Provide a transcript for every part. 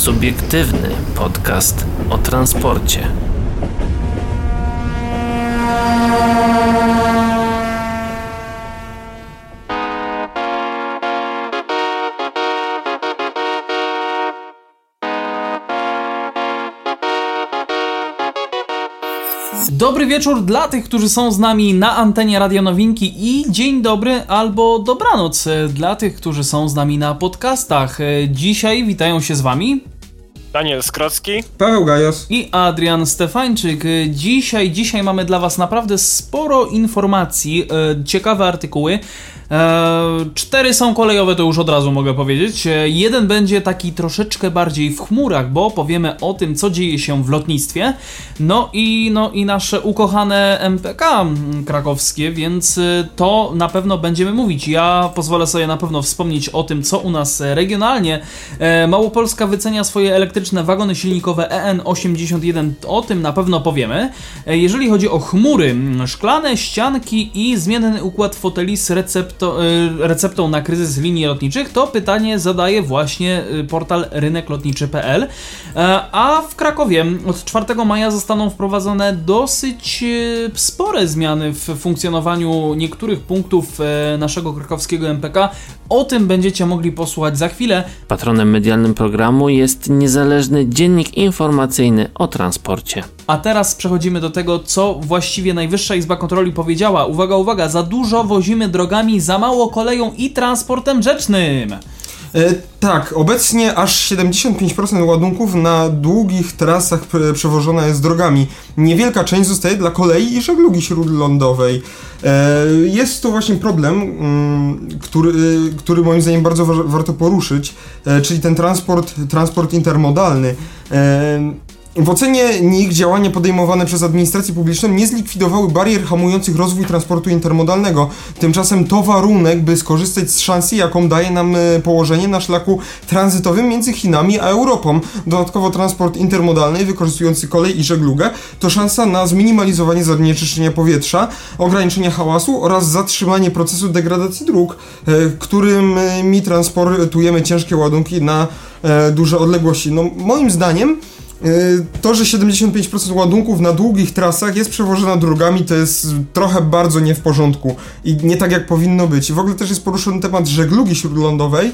Subiektywny podcast o transporcie. Dobry wieczór dla tych, którzy są z nami na antenie Radio Nowinki i dzień dobry albo dobranoc dla tych, którzy są z nami na podcastach. Dzisiaj witają się z wami Daniel Skrocki, Paweł Gajos i Adrian Stefańczyk. Dzisiaj, dzisiaj mamy dla Was naprawdę sporo informacji, e, ciekawe artykuły. E, cztery są kolejowe, to już od razu mogę powiedzieć. E, jeden będzie taki troszeczkę bardziej w chmurach, bo powiemy o tym, co dzieje się w lotnictwie. No i, no i nasze ukochane MPK krakowskie, więc e, to na pewno będziemy mówić. Ja pozwolę sobie na pewno wspomnieć o tym, co u nas regionalnie. Małopolska wycenia swoje elektryczne wagony silnikowe EN81. O tym na pewno powiemy. Jeżeli chodzi o chmury, szklane ścianki i zmienny układ foteli z recept recepto, y, receptą na kryzys linii lotniczych, to pytanie zadaje właśnie y, portal ryneklotniczy.pl. E, a w Krakowie od 4 maja zostaną wprowadzone dosyć y, spore zmiany w funkcjonowaniu niektórych punktów e, naszego krakowskiego MPK. O tym będziecie mogli posłuchać za chwilę. Patronem medialnym programu jest niezależny dziennik informacyjny o transporcie. A teraz przechodzimy do tego, co właściwie Najwyższa Izba Kontroli powiedziała. Uwaga, uwaga, za dużo wozimy drogami, za mało koleją i transportem rzecznym. E, tak, obecnie aż 75% ładunków na długich trasach przewożona jest drogami. Niewielka część zostaje dla kolei i żeglugi śródlądowej. E, jest to właśnie problem, mm, który, który moim zdaniem bardzo wa warto poruszyć, e, czyli ten transport, transport intermodalny. E, w ocenie NIK działania podejmowane przez administrację publiczną nie zlikwidowały barier hamujących rozwój transportu intermodalnego. Tymczasem to warunek, by skorzystać z szansy, jaką daje nam e, położenie na szlaku tranzytowym między Chinami a Europą. Dodatkowo transport intermodalny wykorzystujący kolej i żeglugę to szansa na zminimalizowanie zanieczyszczenia powietrza, ograniczenie hałasu oraz zatrzymanie procesu degradacji dróg, e, którymi transportujemy ciężkie ładunki na e, duże odległości. No, moim zdaniem to, że 75% ładunków na długich trasach jest przewożona drogami, to jest trochę bardzo nie w porządku i nie tak jak powinno być. W ogóle też jest poruszony temat żeglugi śródlądowej,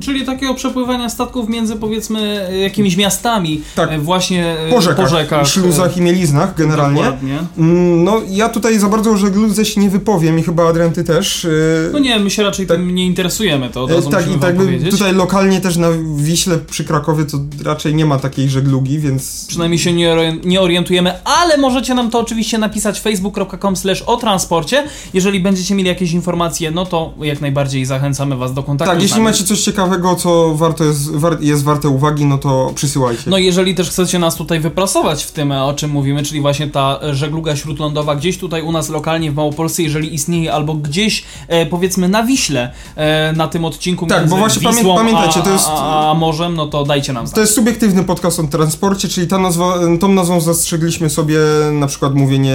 Czyli takiego przepływania statków między powiedzmy jakimiś miastami, tak. E, właśnie e, po rzekach, po rzekach. śluzach i mieliznach generalnie. Dokładnie. Mm, no ja tutaj za bardzo o żegludze się nie wypowiem i chyba Adrian ty też. E, no nie, my się raczej tak, tym nie interesujemy, to od razu Tak i tak powiedzieć. tutaj lokalnie też na Wiśle przy Krakowie to raczej nie ma takiej żeglugi, więc... Przynajmniej się nie, nie orientujemy, ale możecie nam to oczywiście napisać facebook.com slash o transporcie. Jeżeli będziecie mieli jakieś informacje, no to jak najbardziej zachęcamy was do kontaktu Tak, jeśli macie coś ciekawego, co warto jest, war, jest warte uwagi, no to przysyłajcie. No jeżeli też chcecie nas tutaj wyprasować w tym, o czym mówimy, czyli właśnie ta żegluga śródlądowa gdzieś tutaj u nas lokalnie w Małopolsce, jeżeli istnieje, albo gdzieś e, powiedzmy na Wiśle e, na tym odcinku Tak, bo właśnie Wisłą, pamiętajcie, to jest... A, a, morzem, no to dajcie nam znać. To jest subiektywny podcast o transporcie, czyli ta nazwa, tą nazwą zastrzegliśmy sobie na przykład mówienie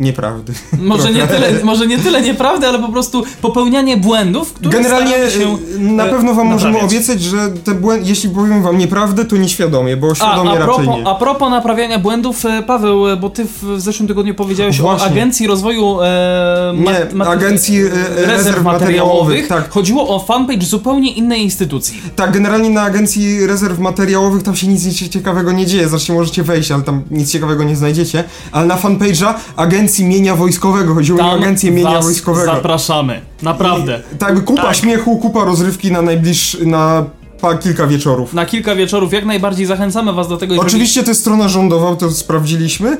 nieprawdy. Może nie, tyle, może nie tyle nieprawdy, ale po prostu popełnianie błędów, które Generalnie się na e, pewno wam możemy obiecać, że te błędy, jeśli powiem wam nieprawdę, to nieświadomie, bo świadomie a, a raczej propos, nie. A propos naprawiania błędów, e, Paweł, e, bo ty w zeszłym tygodniu powiedziałeś Właśnie. o Agencji Rozwoju e, Nie, Agencji Rezerw, Materiałowych. Tak. Chodziło o fanpage zupełnie innej instytucji. Tak, generalnie na Agencji Rezerw Materiałowych tam się nic ciekawego nie dzieje, zresztą możecie wejść, ale tam nic ciekawego nie znajdziecie, ale na fanpage'a Agencji Agencji Mienia Wojskowego. Chodziło Tam o Agencję Mienia Wojskowego. zapraszamy. Naprawdę. I, tak, kupa tak. śmiechu, kupa rozrywki na najbliższy, na pa, kilka wieczorów. Na kilka wieczorów, jak najbardziej zachęcamy was do tego. Oczywiście to jest strona rządowa, to sprawdziliśmy.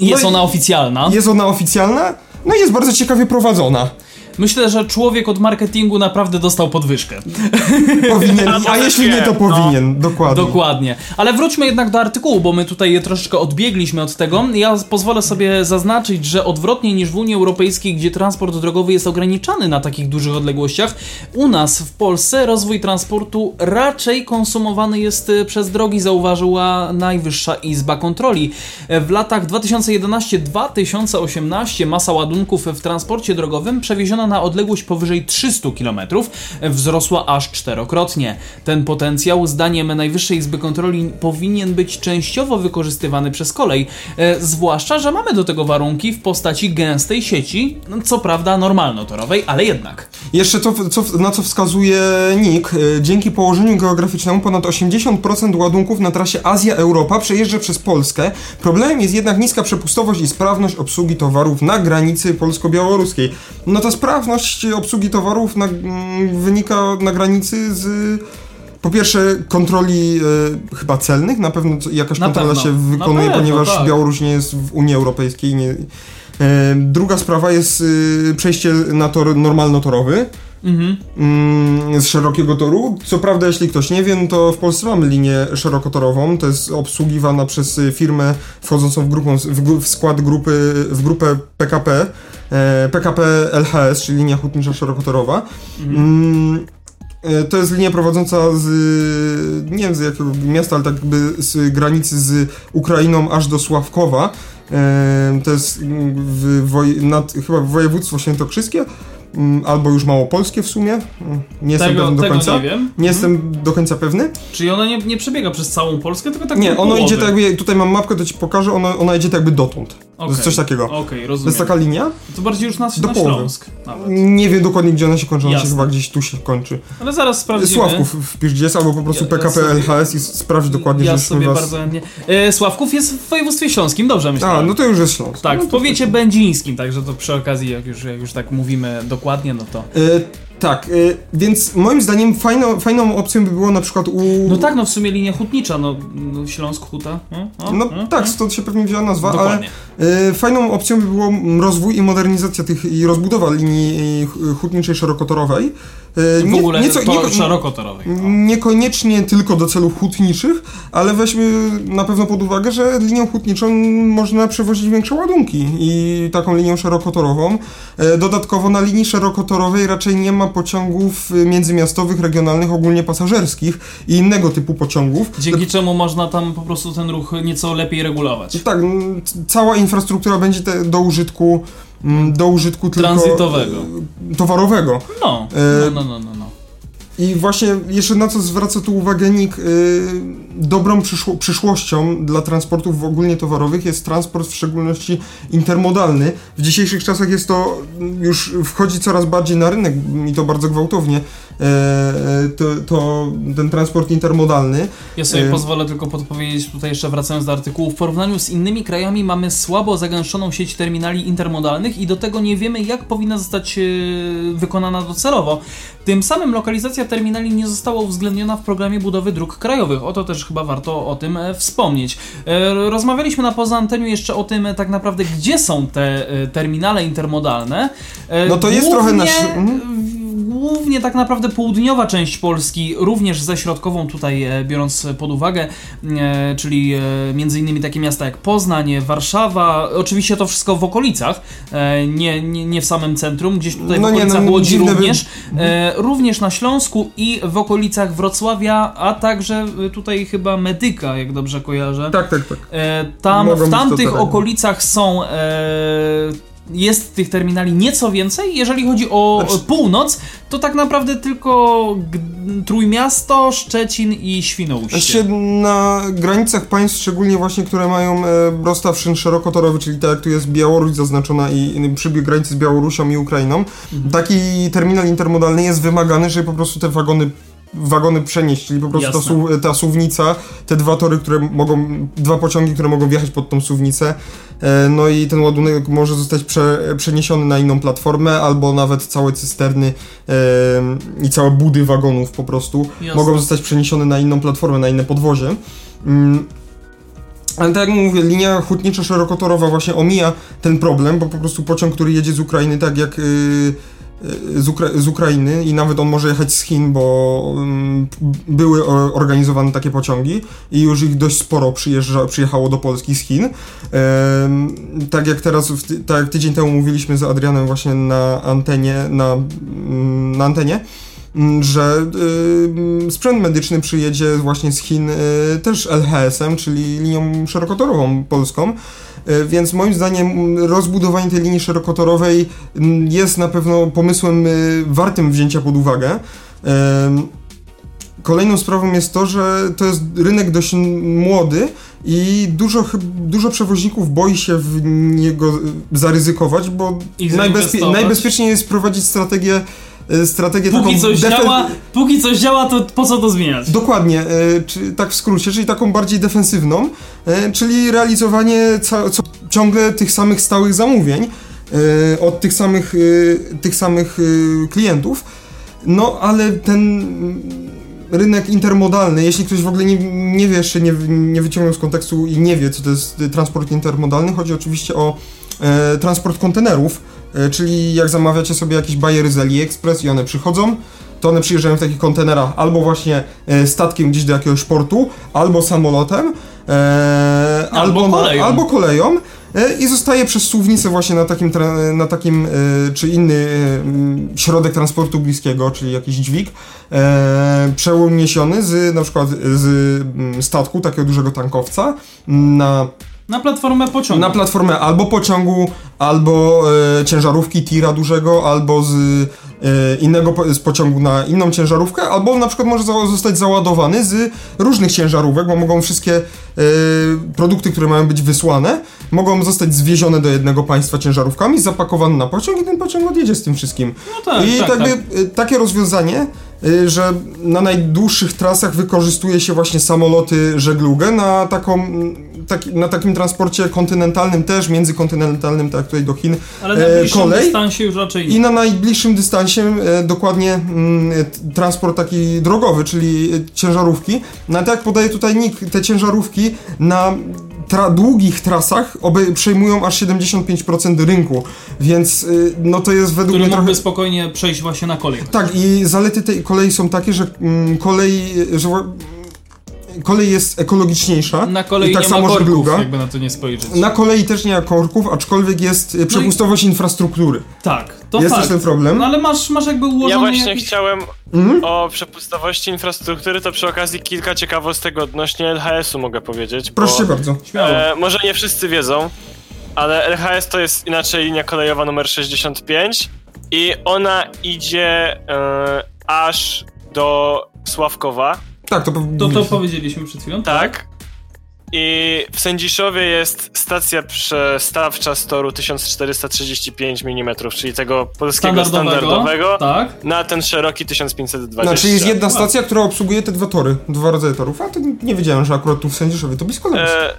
Jest no ona oficjalna. Jest ona oficjalna, no i jest bardzo ciekawie prowadzona. Myślę, że człowiek od marketingu naprawdę dostał podwyżkę. Powinien, a jeśli nie, to powinien, no, dokładnie. Dokładnie. Ale wróćmy jednak do artykułu, bo my tutaj troszeczkę odbiegliśmy od tego. Ja pozwolę sobie zaznaczyć, że odwrotnie niż w Unii Europejskiej, gdzie transport drogowy jest ograniczany na takich dużych odległościach, u nas w Polsce rozwój transportu raczej konsumowany jest e, przez drogi, zauważyła Najwyższa Izba Kontroli. E, w latach 2011-2018 masa ładunków w transporcie drogowym przewieziono na odległość powyżej 300 km wzrosła aż czterokrotnie. Ten potencjał, zdaniem Najwyższej Izby Kontroli, powinien być częściowo wykorzystywany przez kolej, e, zwłaszcza, że mamy do tego warunki w postaci gęstej sieci, co prawda normalnotorowej, ale jednak. Jeszcze to, co, na co wskazuje NIK, y, dzięki położeniu geograficznemu ponad 80% ładunków na trasie Azja-Europa przejeżdża przez Polskę. Problemem jest jednak niska przepustowość i sprawność obsługi towarów na granicy polsko-białoruskiej. No ta sprawność obsługi towarów na, mm, wynika na granicy z po pierwsze kontroli e, chyba celnych, na pewno jakaś Na kontrola pewno. się wykonuje, pewno, ponieważ tak. Białoruś nie jest w Unii Europejskiej. Nie, e, druga sprawa jest e, przejście na tor normalnotorowy. Mhm. Mm, z szerokiego toru. Co prawda, jeśli ktoś nie wie, no to w Polsce mamy linię szerokotorową. To jest obsługiwana przez firmę wchodzącą w, grupą, w, w skład grupy, w grupę PKP. E, PKP LHS, czyli linia hutnicza szerokotorowa. Mm, e, to jest linia prowadząca z, nie wiem z jakiego miasta, ale tak jakby z granicy z Ukrainą aż do Sławkowa. E, to jest w, woj, nad, chyba województwo świętokrzyskie, albo już małopolskie w sumie. Mm, Nie jestem Tego, pewny do tego końca. nie wiem. Nie jestem do końca pewny. Czyli ona nie, nie przebiega przez całą Polskę, tylko tak Nie, do ono połowy. idzie tak jakby, tutaj mam mapkę, to ci pokażę, ona, ona idzie tak jakby dotąd. To jest coś takiego. Okej, To rozumiem. jest taka linia. To bardziej już na, Do na połowy. Śląsk nawet. Nie wiem dokładnie gdzie ona się kończy, ona się Jasne. chyba gdzieś tu się kończy. Ale zaraz sprawdzimy. Sławków wpisz gdzie jest, albo po prostu Ja- PKP LHS i sprawdź dokładnie, Ja żeśmy sobie was... bardzo chętnie. E, Sławków jest w województwie śląskim, dobrze myślę. A, no to już jest Śląsk. Tak, no w powiecie będzińskim, także to przy okazji, jak już, jak już tak mówimy dokładnie, no to... Tak, e, więc moim zdaniem fajną, fajną opcją by było na przykład u... No tak, no w sumie linia hutnicza, no, no Śląsk Huta. No, o, No o, tak, stąd się pewnie wzięła nazwa, ale Dokładnie. e, fajną opcją by było rozwój i modernizacja tych i rozbudowa linii hu- hutniczej szerokotorowej. E, W ogóle nieco- to nieko- szerokotorowej. Niekoniecznie tylko do celów hutniczych, ale weźmy na pewno pod uwagę, że linią hutniczą można przewozić większe ładunki i taką linią szerokotorową. E, Dodatkowo na linii szerokotorowej raczej nie ma pociągów e, międzymiastowych, regionalnych, ogólnie pasażerskich i innego typu pociągów. Dzięki czemu można tam po prostu ten ruch nieco lepiej regulować. Tak, cała infrastruktura będzie te, do użytku do użytku tylko Tranzytowego. e, towarowego. No, E, no, no, no, no. I właśnie jeszcze na co zwraca tu uwagę NIK, yy, dobrą przyszło, przyszłością dla transportów ogólnie towarowych jest transport w szczególności intermodalny. W dzisiejszych czasach jest to, już wchodzi coraz bardziej na rynek i to bardzo gwałtownie, e, to, to ten transport intermodalny. Ja sobie E, pozwolę tylko podpowiedzieć, tutaj jeszcze wracając do artykułu, w porównaniu z innymi krajami mamy słabo zagęszczoną sieć terminali intermodalnych i do tego nie wiemy, jak powinna zostać e, wykonana docelowo. Tym samym lokalizacja terminali nie została uwzględniona w programie budowy dróg krajowych. Oto też chyba warto o tym e, wspomnieć. E, Rozmawialiśmy na poza anteniu jeszcze o tym e, tak naprawdę, gdzie są te terminale intermodalne. No to jest trochę głównie- nasz- mhm. Głównie tak naprawdę południowa część Polski, również ze środkową tutaj biorąc pod uwagę, czyli między innymi takie miasta jak Poznań, Warszawa, oczywiście to wszystko w okolicach, nie, nie, nie w samym centrum, gdzieś tutaj No w nie, okolicach no, Łodzi dziwne by- również, e, również na Śląsku i w okolicach Wrocławia, a także e, tutaj chyba Medyka, jak dobrze kojarzę. Tak, tak, tak. E, tam, Mogą w tamtych okolicach są. E, jest tych terminali nieco więcej. Jeżeli chodzi o Znaczy- północ, to tak naprawdę tylko Trójmiasto, Szczecin i Świnoujście. Właściwie na granicach państw, szczególnie właśnie, które mają e, rozstaw szyn szerokotorowy, czyli tak jak tu jest Białoruś zaznaczona i i przybieg granicy z Białorusią i Ukrainą, taki terminal intermodalny jest wymagany, żeby po prostu te wagony wagony przenieść, czyli po prostu ta, ta suwnica, te dwa tory, które mogą, dwa pociągi, które mogą wjechać pod tą suwnicę, e, no i ten ładunek może zostać prze, przeniesiony na inną platformę, albo nawet całe cysterny e, i całe budy wagonów po prostu Jasne. mogą zostać przeniesione na inną platformę, na inne podwozie. Mm. Ale tak jak mówię, linia hutnicza szerokotorowa właśnie omija ten problem, bo po prostu pociąg, który jedzie z Ukrainy, tak jak yy, z, Ukra- z Ukrainy i nawet on może jechać z Chin, bo ym, były organizowane takie pociągi i już ich dość sporo przyjeżdża, przyjechało do Polski z Chin. Ym, tak jak teraz, tak jak tydzień temu mówiliśmy z Adrianem właśnie na antenie, na, mm, na antenie, mm, że y, sprzęt medyczny przyjedzie właśnie z Chin y, też LHS-em, czyli linią szerokotorową polską. E, więc moim zdaniem rozbudowanie tej linii szerokotorowej jest na pewno pomysłem e, wartym wzięcia pod uwagę. Kolejną sprawą jest to, że to jest rynek dość młody i dużo, dużo przewoźników boi się w niego zaryzykować, bo najbezpie- najbezpieczniej jest prowadzić strategię, e, strategię Póki taką coś działa, póki coś działa, to po co to zmieniać? Dokładnie, e, czy, tak w skrócie, czyli taką bardziej defensywną, e, czyli realizowanie ciągle tych samych stałych zamówień od tych samych, tych samych klientów. No, ale ten rynek intermodalny, jeśli ktoś w ogóle nie, nie wie, jeszcze nie, nie wyciągnął z kontekstu i nie wie, co to jest transport intermodalny, chodzi oczywiście o e, transport kontenerów, czyli jak zamawiacie sobie jakieś bajery z AliExpress i one przychodzą, to one przyjeżdżają w takich kontenerach albo właśnie e, statkiem gdzieś do jakiegoś portu, albo samolotem, e, Albo albo, koleją. Albo koleją e, i zostaje przez suwnicę właśnie na takim, na takim e, czy inny e, m, środek transportu bliskiego, czyli jakiś dźwig, e, przeniesiony z na przykład z mm, statku, takiego dużego tankowca na Na platformę pociągu. na platformę albo pociągu, albo e, ciężarówki tira dużego, albo z e, innego po, z pociągu na inną ciężarówkę, albo na przykład może za, zostać załadowany z różnych ciężarówek, bo mogą wszystkie e, produkty, które mają być wysłane, mogą zostać zwiezione do jednego państwa ciężarówkami, zapakowane na pociąg i ten pociąg odjedzie z tym wszystkim. no tak, I tak, tak, y, takie rozwiązanie, że na najdłuższych trasach wykorzystuje się właśnie samoloty żeglugę na, taką, taki, na takim transporcie kontynentalnym też, międzykontynentalnym, tak jak tutaj do Chin, Ale na e, bliższym kolej. dystansie już raczej i na najbliższym dystansie e, dokładnie t- transport taki drogowy, czyli e, ciężarówki. No tak jak podaje tutaj NIK, te ciężarówki na tra- długich trasach przejmują aż 75% rynku, więc y, no to jest według który mnie trochę... spokojnie przejść właśnie na kolej. Tak, i zalety tej kolei są takie, że mm, kolej, że kolej jest ekologiczniejsza. Na kolei I tak nie samo ma korków, żegluga. jakby na to nie spojrzeć. Na kolei też nie ma korków, aczkolwiek jest No y, przepustowość infrastruktury. Tak, to jest fakt. też ten problem. No ale masz, masz jakby ułożony Ja właśnie jakiś... chciałem Mhm. o przepustowości infrastruktury, to przy okazji kilka ciekawostek odnośnie LHS-u mogę powiedzieć. Proszę bo, bardzo. Śmiało. e, Może nie wszyscy wiedzą, ale LHS to jest inaczej linia kolejowa numer 65 i ona idzie e, aż do Sławkowa, Tak, to, To, to powiedzieliśmy przed chwilą. tak? I w Sędziszowie jest stacja przestawcza z toru 1435 mm, czyli tego polskiego Standardowego. standardowego, Tak. na ten szeroki 1520. Znaczy jest jedna stacja, która obsługuje te dwa tory, dwa rodzaje torów, a to nie wiedziałem, że akurat tu w Sędziszowie to blisko nas. E,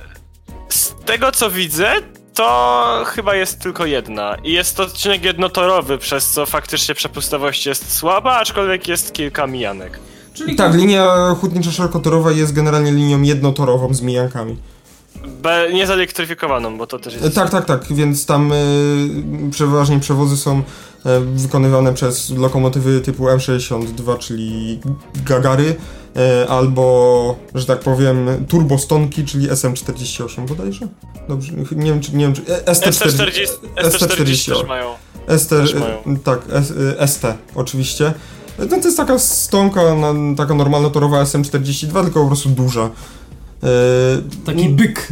z tego co widzę, to chyba jest tylko jedna. I jest to odcinek jednotorowy, przez co faktycznie przepustowość jest słaba, aczkolwiek jest kilka mijanek. Czyli Tak, linia hutnicza szerokotorowa jest generalnie linią jednotorową z mijankami. Be, nie zelektryfikowaną, bo to też jest. Tak, tak, tak, więc tam e, przeważnie przewozy są e, wykonywane przez lokomotywy typu M62, czyli Gagary, e, albo, że tak powiem, turbostonki, czyli SM48 bodajże? Dobrze, nie wiem czy... Nie wiem, czy e, ST40, ST40 też mają. ST, Też mają. tak, S, e, ST oczywiście. No to jest taka stonka, taka normalna torowa SM42, tylko po prostu duża. E, Taki byk.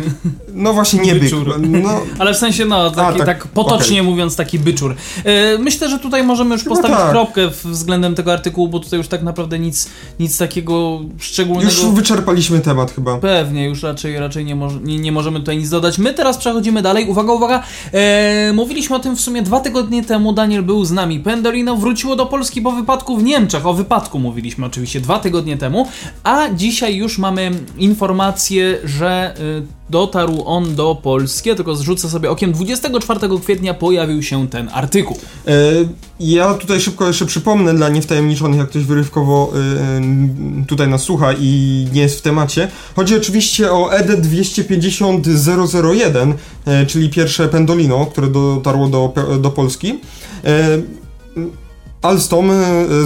No właśnie nie byk. Byczur. No, Ale w sensie, no, taki, tak, tak, potocznie okej. mówiąc, taki byczur. E, myślę, że tutaj możemy już Chyba postawić tak. kropkę względem tego artykułu, bo tutaj już tak naprawdę nic, nic takiego szczególnego... już wyczerpaliśmy temat chyba. Pewnie, już raczej, raczej nie, nie, nie możemy tutaj nic dodać. My teraz przechodzimy dalej. Uwaga, uwaga. E, mówiliśmy o tym w sumie dwa tygodnie temu. Daniel był z nami. Pendolino wróciło do Polski po wypadku w Niemczech. O wypadku mówiliśmy oczywiście dwa tygodnie temu. A dzisiaj już mamy informację, że y, dotarł on do Polski. Tylko zrzucę sobie okiem. 24 kwietnia pojawił się ten artykuł. E, Ja tutaj szybko jeszcze przypomnę dla niewtajemniczonych, jak ktoś wyrywkowo e, tutaj nas słucha i nie jest w temacie. Chodzi oczywiście o E ED 250001, e, czyli pierwsze Pendolino, które dotarło do, do Polski. Alstom e,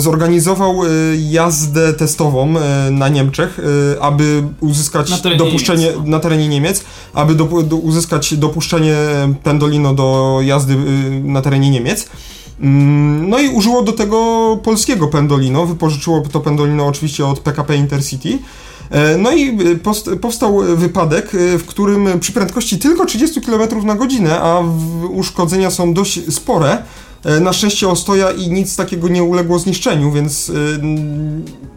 zorganizował e, jazdę testową e, na Niemczech, aby uzyskać Na dopuszczenie Niemiec, no. na terenie Niemiec, aby do, do, uzyskać dopuszczenie Pendolino do jazdy na terenie Niemiec. Mm, No i użyło do tego polskiego Pendolino, wypożyczyło to Pendolino oczywiście od PKP Intercity. No i post- powstał wypadek, w którym przy prędkości tylko 30 km na godzinę, a uszkodzenia są dość spore, na szczęście ostoja i nic takiego nie uległo zniszczeniu, więc e,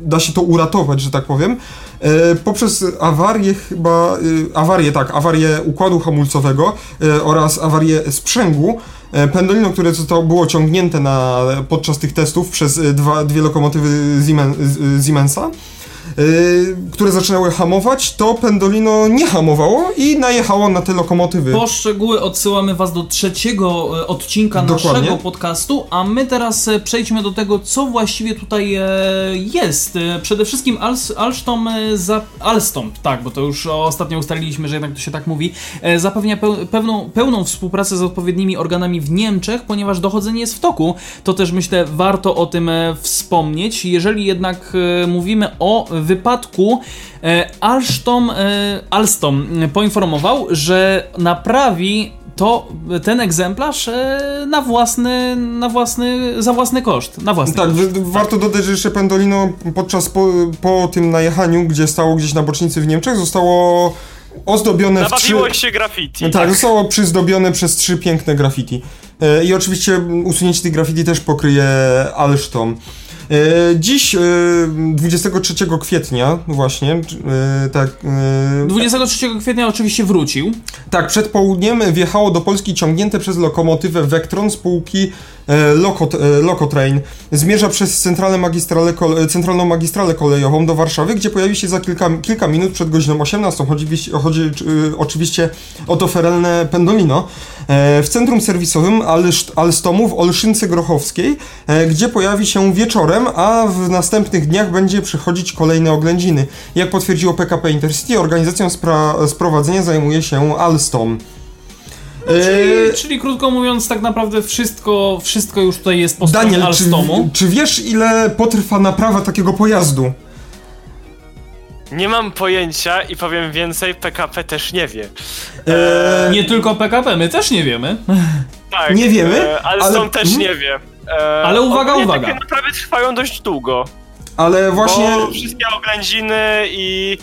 da się to uratować, że tak powiem. E, Poprzez awarię chyba, e, awarię tak, awarię układu hamulcowego e, oraz awarię sprzęgła, e, Pendolino, które zostało, było ciągnięte na, podczas tych testów przez e, dwa, dwie lokomotywy Siemensa, które zaczynały hamować, to Pendolino nie hamowało i najechało na te lokomotywy. Po szczegóły odsyłamy Was do trzeciego e, odcinka Dokładnie. naszego podcastu, a my teraz e, przejdźmy do tego, co właściwie tutaj jest. Przede wszystkim Als, Alstom, za, Alstom, tak, bo to już ostatnio ustaliliśmy, że jednak to się tak mówi, zapewnia pewną, pełną współpracę z odpowiednimi organami w Niemczech, ponieważ dochodzenie jest w toku. To też myślę warto o tym wspomnieć. Jeżeli jednak mówimy o wypadku, e, Alstom, e, Alstom poinformował, że naprawi to ten egzemplarz e, na własny, na własny, za własny koszt. Na własny Tak, koszt. warto dodać, że jeszcze Pendolino podczas po, po tym najechaniu, gdzie stało gdzieś na bocznicy w Niemczech, zostało ozdobione w trzy... Nabawiło się graffiti. Tak, zostało przyzdobione przez trzy piękne graffiti. E, I oczywiście usunięcie tych graffiti też pokryje Alstom. E, Dziś, e, 23 kwietnia właśnie, e, tak, e, 23 kwietnia oczywiście wrócił. tak, przed południem wjechało do Polski ciągnięte przez lokomotywę Vectron spółki e, Lokot, e, Lokotrain. Zmierza przez centralę magistralę, kole, e, centralną magistralę kolejową do Warszawy, gdzie pojawi się za kilka, kilka minut przed godziną 18. Chodzi, chodzi e, oczywiście o to ferelne Pendolino. E, w centrum serwisowym Alstomu w Olszynce Grochowskiej, e, gdzie pojawi się wieczorem, a w następnych dniach będzie przychodzić kolejne oględziny. Jak potwierdziło PKP Intercity, organizacją spra- sprowadzenia zajmuje się Alstom. E, Czyli, czyli krótko mówiąc, tak naprawdę wszystko, wszystko już tutaj jest po stronie Daniel, czy, Alstomu. czy wiesz ile potrwa naprawa takiego pojazdu? Nie mam pojęcia i powiem więcej, PKP też nie wie. E, Nie tylko PKP, my też nie wiemy. Tak, Nie wiemy, e, ale też nie wie. E, Ale uwaga, ogólnie uwaga. Takie naprawy trwają dość długo. ale właśnie... Bo wszystkie oględziny i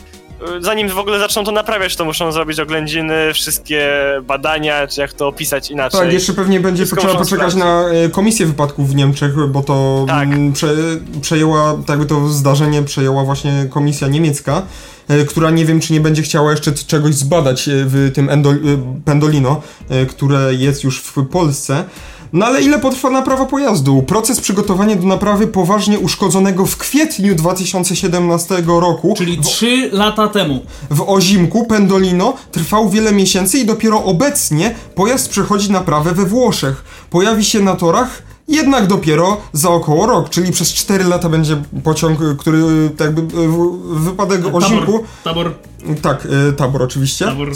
y, zanim w ogóle zaczną to naprawiać, to muszą zrobić oględziny, wszystkie badania, czy jak to opisać inaczej. Tak, jeszcze pewnie będzie trzeba poczekać sprawdzić. na e, komisję wypadków w Niemczech, bo to Tak. mm, prze, przejęła, tak by to zdarzenie przejęła właśnie komisja niemiecka, e, która nie wiem, czy nie będzie chciała jeszcze czegoś zbadać w tym endo, Pendolino, które jest już w Polsce. No ale ile potrwa naprawa pojazdu? Proces przygotowania do naprawy poważnie uszkodzonego w kwietniu 2017 roku Czyli 3 lata temu. w Ozimku Pendolino trwał wiele miesięcy i dopiero obecnie pojazd przechodzi naprawę we Włoszech. Pojawi się na torach jednak dopiero za około rok, czyli przez 4 lata będzie pociąg, który y, tak jakby w- wypadek Ozimku, Tabor, tak, y, tabor oczywiście, tabor.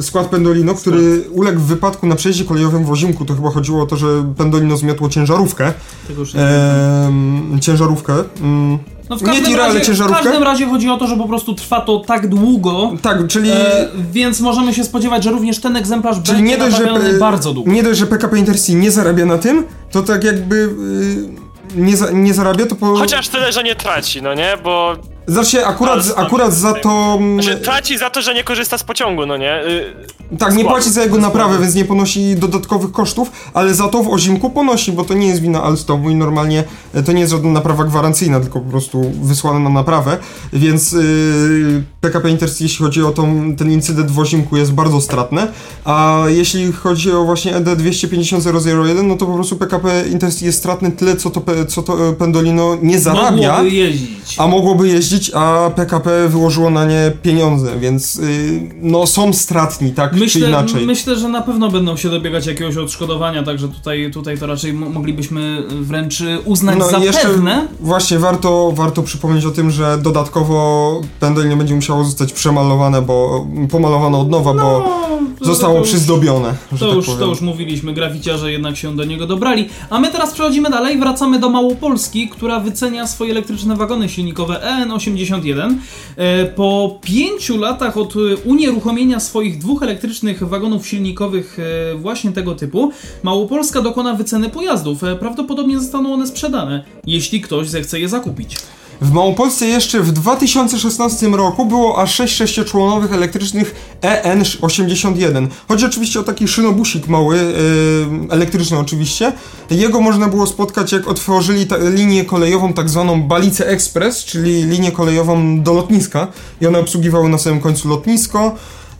Skład Pendolino, który uległ w wypadku na przejeździe kolejowym w Ozimku, to chyba chodziło o to, że Pendolino zmiotło ciężarówkę, Tego już nie Ehm, ciężarówkę, mm, No w nie każdym, tirę, ale razie, w każdym razie chodzi o to, że po prostu trwa to tak długo, tak, czyli... e, więc możemy się spodziewać, że również ten egzemplarz Czyli będzie nie dość, że, bardzo długo. nie dość, że PKP Intercity nie zarabia na tym, to tak jakby y, nie, za, nie zarabia, to po... Chociaż tyle, że nie traci, no nie? Bo Znaczy akurat, akurat za to... że traci za to, że nie korzysta z pociągu, no nie? Y, Tak, nie płaci za jego naprawę, więc nie ponosi dodatkowych kosztów, ale za to w Ozimku ponosi, bo to nie jest wina Alstomu i normalnie e, to nie jest żadna naprawa gwarancyjna, tylko po prostu wysłana na naprawę, więc yy, PKP Intercity, jeśli chodzi o tą, ten incydent w Ozimku jest bardzo stratne, a jeśli chodzi o właśnie E ED 250001, no to po prostu PKP Intercity jest stratne tyle, co to, co to e, Pendolino nie zarabia. Mogłoby jeździć. A mogłoby jeździć, a PKP wyłożyło na nie pieniądze, więc y, no są stratni, tak myślę, czy inaczej. Myślę, że na pewno będą się dobiegać jakiegoś odszkodowania, także tutaj, tutaj to raczej moglibyśmy wręcz y, uznać no, za jeszcze pewne. Właśnie, warto, warto przypomnieć o tym, że dodatkowo pędel nie będzie musiało zostać przemalowane, bo pomalowane od nowa, no, bo zostało już, przyzdobione, to, tak już, to już mówiliśmy, graficiarze jednak się do niego dobrali. A my teraz przechodzimy dalej, wracamy do Małopolski, która wycenia swoje elektryczne wagony silnikowe EN8 81. E, po pięciu latach od e, unieruchomienia swoich dwóch elektrycznych wagonów silnikowych e, właśnie tego typu, Małopolska dokona wyceny pojazdów. Prawdopodobnie zostaną one sprzedane, jeśli ktoś zechce je zakupić. W Małopolsce jeszcze w 2016 roku było aż 6 sześcioczłonowych elektrycznych EN81. Chodzi oczywiście o taki szynobusik mały, yy, elektryczny oczywiście. Jego można było spotkać jak otworzyli linię kolejową tak zwaną Balice Express, czyli linię kolejową do lotniska i one obsługiwały na samym końcu lotnisko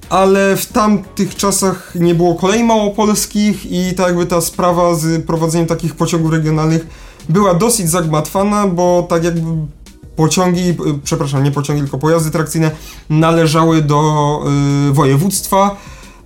ale w tamtych czasach nie było kolei małopolskich i tak jakby ta sprawa z prowadzeniem takich pociągów regionalnych była dosyć zagmatwana, bo tak jakby pociągi, przepraszam, nie pociągi, tylko pojazdy trakcyjne należały do y, województwa,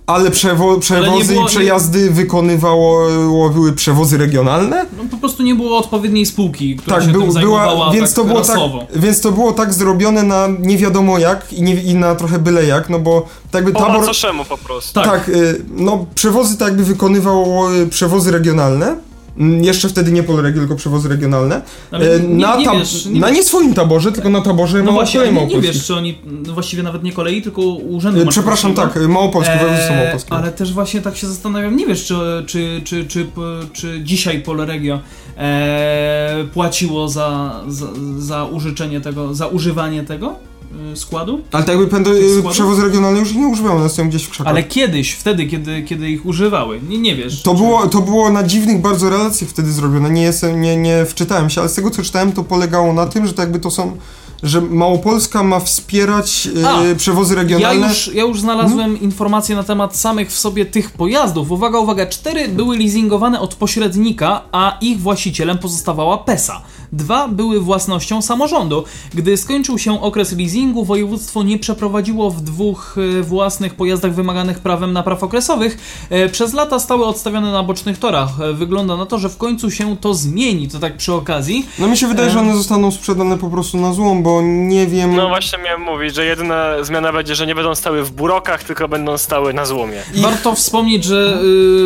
ale przewo przewozy było- i przejazdy wykonywało były przewozy regionalne. No, po prostu nie było odpowiedniej spółki, która Tak, się był, była, więc, tak to było tak, więc to było tak zrobione na nie wiadomo jak i, nie, i na trochę byle jak, no bo tak jakby Po tabor... macoszemu po prostu. Tak. Tak, y, no przewozy tak jakby wykonywało y, przewozy regionalne. Mm, Jeszcze wtedy nie Polregio, tylko przewozy regionalne. Ale Y, nie- na, nie wiesz, nie na nie swoim taborze, tylko na taborze No właśnie, ale nie, nie wiesz, czy oni, no właściwie nawet nie kolei, tylko urzędu Y, Przepraszam, tak, y, Małopolskie, województwo Eee, małopolskie. ale też właśnie tak się zastanawiam, nie wiesz, czy, czy, czy, czy, czy dzisiaj Polregio e, płaciło za, za, za użyczenie tego, za używanie tego e, składu? Ale tak jakby pędy, y, przewozy regionalne już ich nie używają, one stoją gdzieś w krzakach. Ale kiedyś, wtedy, kiedy, kiedy ich używały, nie, nie wiesz. To było, to było na dziwnych bardzo relacjach wtedy zrobione, nie, jestem, nie, nie wczytałem się, ale z tego co czytałem to polegało na tym, że to jakby to są, że Małopolska ma wspierać y, A, przewozy Ja regionalne. już, ja już znalazłem informacje na temat samych w sobie tych pojazdów. Uwaga, uwaga, cztery były leasingowane od pośrednika, a ich właścicielem pozostawała PESA. Dwa były własnością samorządu. Gdy skończył się okres leasingu, województwo nie przeprowadziło w dwóch e, własnych pojazdach wymaganych prawem napraw okresowych. E, Przez lata stały odstawione na bocznych torach. E, Wygląda na to, że w końcu się to zmieni. To tak przy okazji. No mi się wydaje, że one zostaną sprzedane po prostu na złom, bo nie wiem... No właśnie miałem mówić, że jedyna zmiana będzie, że nie będą stały w burokach, tylko będą stały na złomie. Ich- Warto wspomnieć, że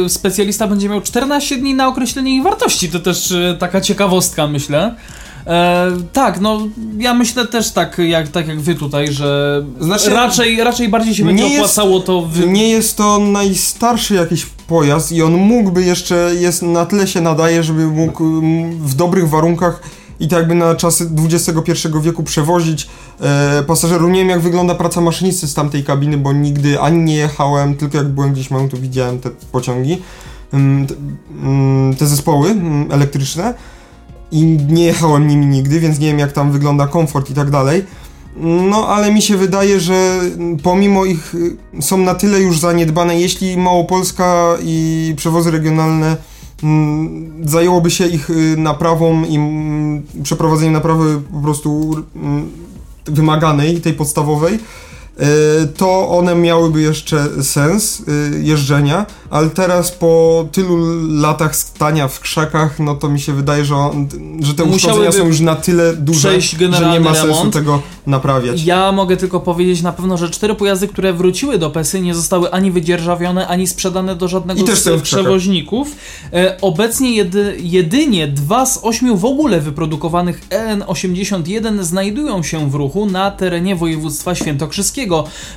y, specjalista będzie miał 14 dni na określenie ich wartości. To też y, taka ciekawostka, myślę. E, tak, no ja myślę też tak jak, tak jak wy tutaj, że Znaczy- raczej, raczej bardziej się będzie opłacało to wy... Nie jest to najstarszy jakiś pojazd i on mógłby jeszcze, jest na tyle się nadaje, żeby mógł w dobrych warunkach i tak jakby na czasy XXI wieku przewozić e, pasażerów. Nie wiem jak wygląda praca maszynisty z tamtej kabiny, bo nigdy ani nie jechałem, tylko jak byłem gdzieś małym to widziałem te pociągi, mm, te, mm, te zespoły mm, elektryczne i nie jechałem nimi nigdy, więc nie wiem jak tam wygląda komfort i tak dalej. No, ale mi się wydaje, że pomimo ich y, są na tyle już zaniedbane, jeśli Małopolska i przewozy regionalne mm, zajęłoby się ich y, naprawą i mm, przeprowadzeniem naprawy po prostu mm, wymaganej, tej podstawowej, to one miałyby jeszcze sens y, jeżdżenia, ale teraz po tylu latach stania w krzakach, no to mi się wydaje, że, on, że te uszkodzenia są już na tyle duże, że nie ma sensu remont. tego naprawiać. Ja mogę tylko powiedzieć na pewno, że cztery pojazdy, które wróciły do PESY nie zostały ani wydzierżawione, ani sprzedane do żadnego z przewoźników. E, obecnie jedy, jedynie dwa z ośmiu w ogóle wyprodukowanych EN81 znajdują się w ruchu na terenie województwa świętokrzyskiego.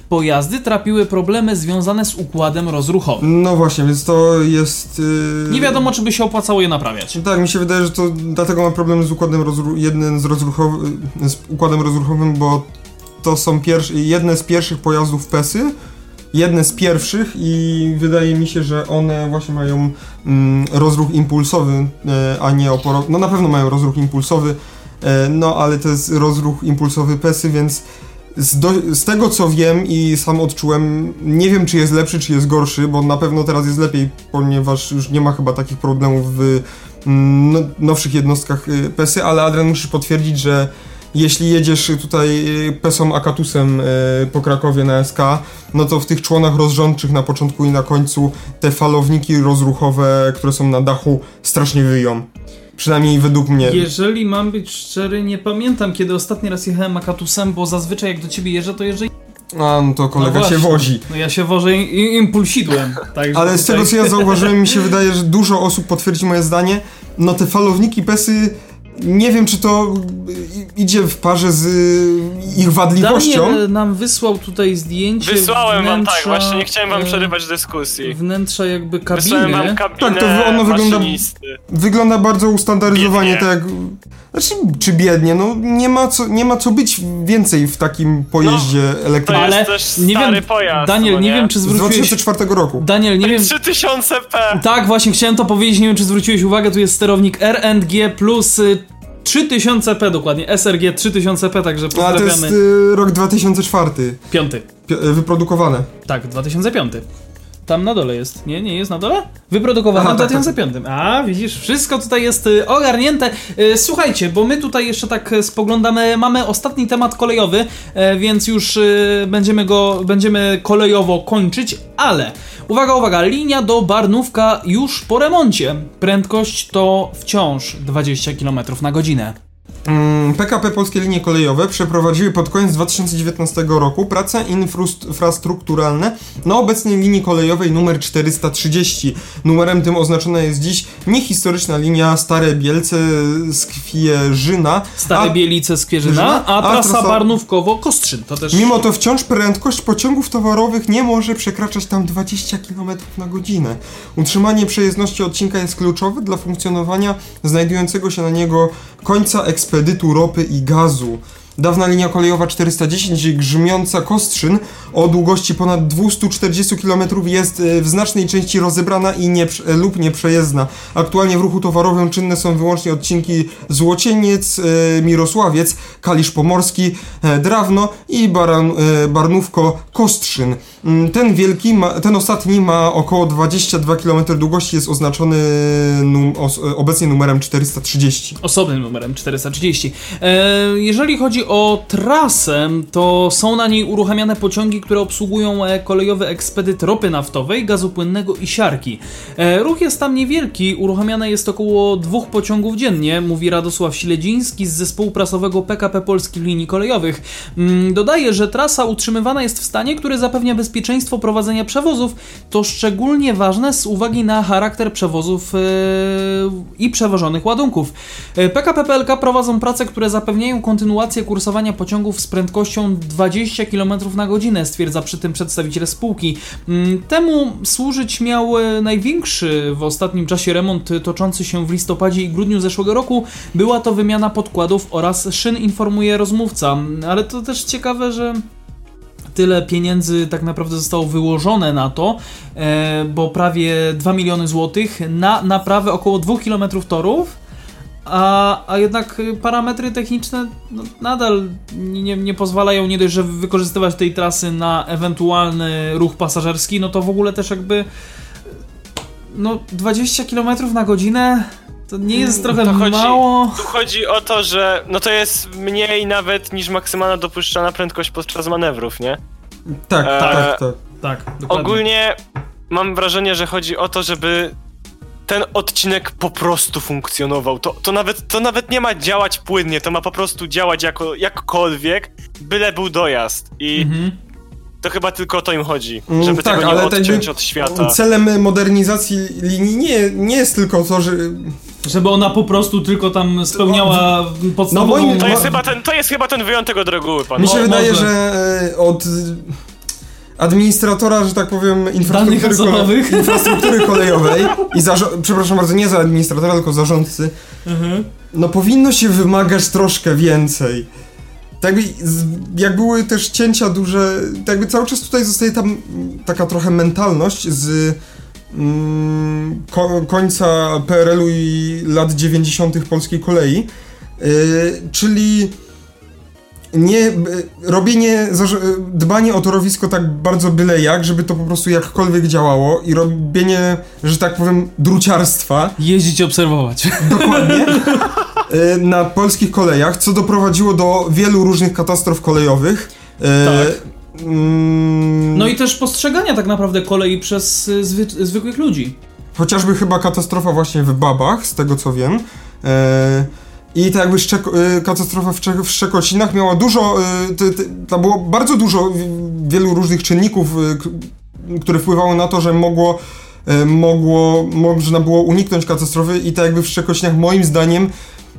Pojazdy trapiły problemy związane z układem rozruchowym. No właśnie, więc to jest... Yy... Nie wiadomo, czy by się opłacało je naprawiać. Tak, mi się wydaje, że to dlatego ma problemy z układem rozru... jednym z, rozruchowy... z układem rozruchowym, bo to są pierwsze, jedne z pierwszych pojazdów PESY, jedne z pierwszych i wydaje mi się, że one właśnie mają mm, rozruch impulsowy, e, a nie oporowy. No na pewno mają rozruch impulsowy, e, no ale to jest rozruch impulsowy PESY, więc z, do, z tego co wiem i sam odczułem, nie wiem czy jest lepszy, czy jest gorszy, bo na pewno teraz jest lepiej, ponieważ już nie ma chyba takich problemów w mm, no, nowszych jednostkach y, PESY, ale Adrian musisz potwierdzić, że jeśli jedziesz tutaj y, PESą Akatusem y, po Krakowie na SK, no to w tych członach rozrządczych na początku i na końcu te falowniki rozruchowe, które są na dachu, strasznie wyją. Przynajmniej według mnie. Jeżeli mam być szczery, nie pamiętam kiedy ostatni raz jechałem Akatusem, bo zazwyczaj jak do ciebie jeżdżę, to jeżdżę A, no to kolega No się wozi. No ja się wożę impulsidłem. Także Ale z tego co ja zauważyłem, mi się wydaje, że dużo osób potwierdzi moje zdanie. No te falowniki PESY nie wiem, czy to i- idzie w parze z y, ich wadliwością. Daniel nam wysłał tutaj zdjęcie Wysłałem wam tak, wnętrza, właśnie nie chciałem wam e, przerywać dyskusji. Wnętrza jakby Wysłałem wam kabiny. kabinę Tak, to ono wygląda- maszynisty. Wygląda bardzo ustandaryzowanie, Biednie. tak jak... Znaczy, czy biednie, no nie ma co, nie ma co być więcej w takim pojeździe To elektrycznym. Ale jest też nie stary wiem, pojazd, Daniel, no nie nie? wiem czy Z zwróciłeś... 2004 roku. Daniel, nie wiem... 3000p! Tak, właśnie chciałem to powiedzieć, nie wiem czy zwróciłeś uwagę, tu jest sterownik RNG plus y, 3000p dokładnie, SRG 3000p, także No, ale to jest pozdrawiamy. y, rok 2004, Piąty. pi- y, wyprodukowane. Tak, 2005. Tam na dole jest. Nie, nie jest na dole? Wyprodukowane Aha, w tak, 2005. A, widzisz, wszystko tutaj jest y, ogarnięte. Y, Słuchajcie, bo my tutaj jeszcze tak y, spoglądamy, mamy ostatni temat kolejowy, więc już będziemy go, będziemy kolejowo kończyć, ale uwaga, uwaga, linia do Barnówka już po remoncie. Prędkość to wciąż 20 km na godzinę. Mm, PKP Polskie Linie Kolejowe przeprowadziły pod koniec 2019 roku prace infrastrukturalne na obecnej linii kolejowej numer 430. Numerem tym oznaczona jest dziś niehistoryczna linia Stare Bielce Skwierzyna. Stare a Bielice Skwierzyna, a a trasa trasa- Barnówkowo-Kostrzyn. To też... Mimo to wciąż prędkość pociągów towarowych nie może przekraczać tam 20 km na godzinę. Utrzymanie przejezdności odcinka jest kluczowe dla funkcjonowania znajdującego się na niego końca ekspedytu ropy i gazu. Dawna linia kolejowa 410 grzmiąca Kostrzyn o długości ponad 240 km jest e, w znacznej części rozebrana i nie, lub nieprzejezdna. Aktualnie w ruchu towarowym czynne są wyłącznie odcinki Złocieniec, e, Mirosławiec, Kalisz Pomorski, e, Drawno i Baran, e, Barnówko Kostrzyn. Mm, Ten wielki, ma, ten ostatni ma około 22 km długości, jest oznaczony num, os, e, obecnie numerem 430. osobnym numerem 430. E, jeżeli chodzi o trasę, to są na niej uruchamiane pociągi, które obsługują e, kolejowy ekspedyt ropy naftowej, gazu płynnego i siarki. E, ruch jest tam niewielki, uruchamiane jest około dwóch pociągów dziennie, mówi Radosław Śledziński z zespołu prasowego PKP Polskich Linii Kolejowych. Mm, dodaje, że trasa utrzymywana jest w stanie, który zapewnia bezpieczeństwo prowadzenia przewozów. To szczególnie ważne z uwagi na charakter przewozów e, i przewożonych ładunków. PKP PLK prowadzą prace, które zapewniają kontynuację kursowania pociągów z prędkością 20 km na godzinę, stwierdza przy tym przedstawiciel spółki. Mm, Temu służyć miał e, największy w ostatnim czasie remont toczący się w listopadzie i grudniu zeszłego roku. Była to wymiana podkładów oraz szyn, informuje rozmówca. Ale to też ciekawe, że tyle pieniędzy tak naprawdę zostało wyłożone na to, e, bo prawie 2 miliony złotych na naprawę około 2 km torów, a, a jednak y, parametry techniczne no, nadal nie, nie- pozwalają nie dość, że wykorzystywać tej trasy na ewentualny ruch pasażerski, no to w ogóle też jakby no 20 km na godzinę to nie jest trochę To chodzi- mało. Tu chodzi o to, że no to jest mniej nawet niż maksymalna dopuszczalna prędkość podczas manewrów, nie? Tak, E, tak, tak. Tak, dokładnie. Ogólnie mam wrażenie, że chodzi o to, żeby ten odcinek po prostu funkcjonował. To, to, nawet, to nawet nie ma działać płynnie, to ma po prostu działać jako, jakkolwiek, byle był dojazd. I Mhm. to chyba tylko o to im chodzi, Mm, żeby tak, tego nie ale tak odciąć jakby od świata. Celem modernizacji linii nie, nie jest tylko to, że Żeby ona po prostu tylko tam spełniała podstawową... moim- To jest, No- chyba ten, to jest chyba ten wyjątek od reguły, pan. Mi się Mo- wydaje, może. że e, od administratora, że tak powiem, infrastruktury, osobowych. infrastruktury kolejowej i przepraszam bardzo, nie za administratora, tylko zarządcy, Mhm. no powinno się wymagać troszkę więcej. Tak jak były też cięcia duże, tak jakby cały czas tutaj zostaje tam taka trochę mentalność z mm, ko- końca PRL-u i lat 90. polskiej kolei, yy, czyli nie, b- robienie, zarz- dbanie o torowisko tak bardzo byle jak, żeby to po prostu jakkolwiek działało i robienie, że tak powiem, druciarstwa, Jeździć, obserwować. dokładnie, y, na polskich kolejach, co doprowadziło do wielu różnych katastrof kolejowych. Tak. mm, No i też postrzegania tak naprawdę kolei przez zwy zwykłych ludzi. Chociażby chyba katastrofa właśnie w Babach, z tego co wiem. E, I tak jakby Szczek- e, katastrofa w, Czech- w Szczekocinach miała dużo, e, te, te, tam było bardzo dużo wielu różnych czynników, k- które wpływały na to, że mogło, mogło, można było uniknąć katastrofy i tak jakby w Szczekocinach moim zdaniem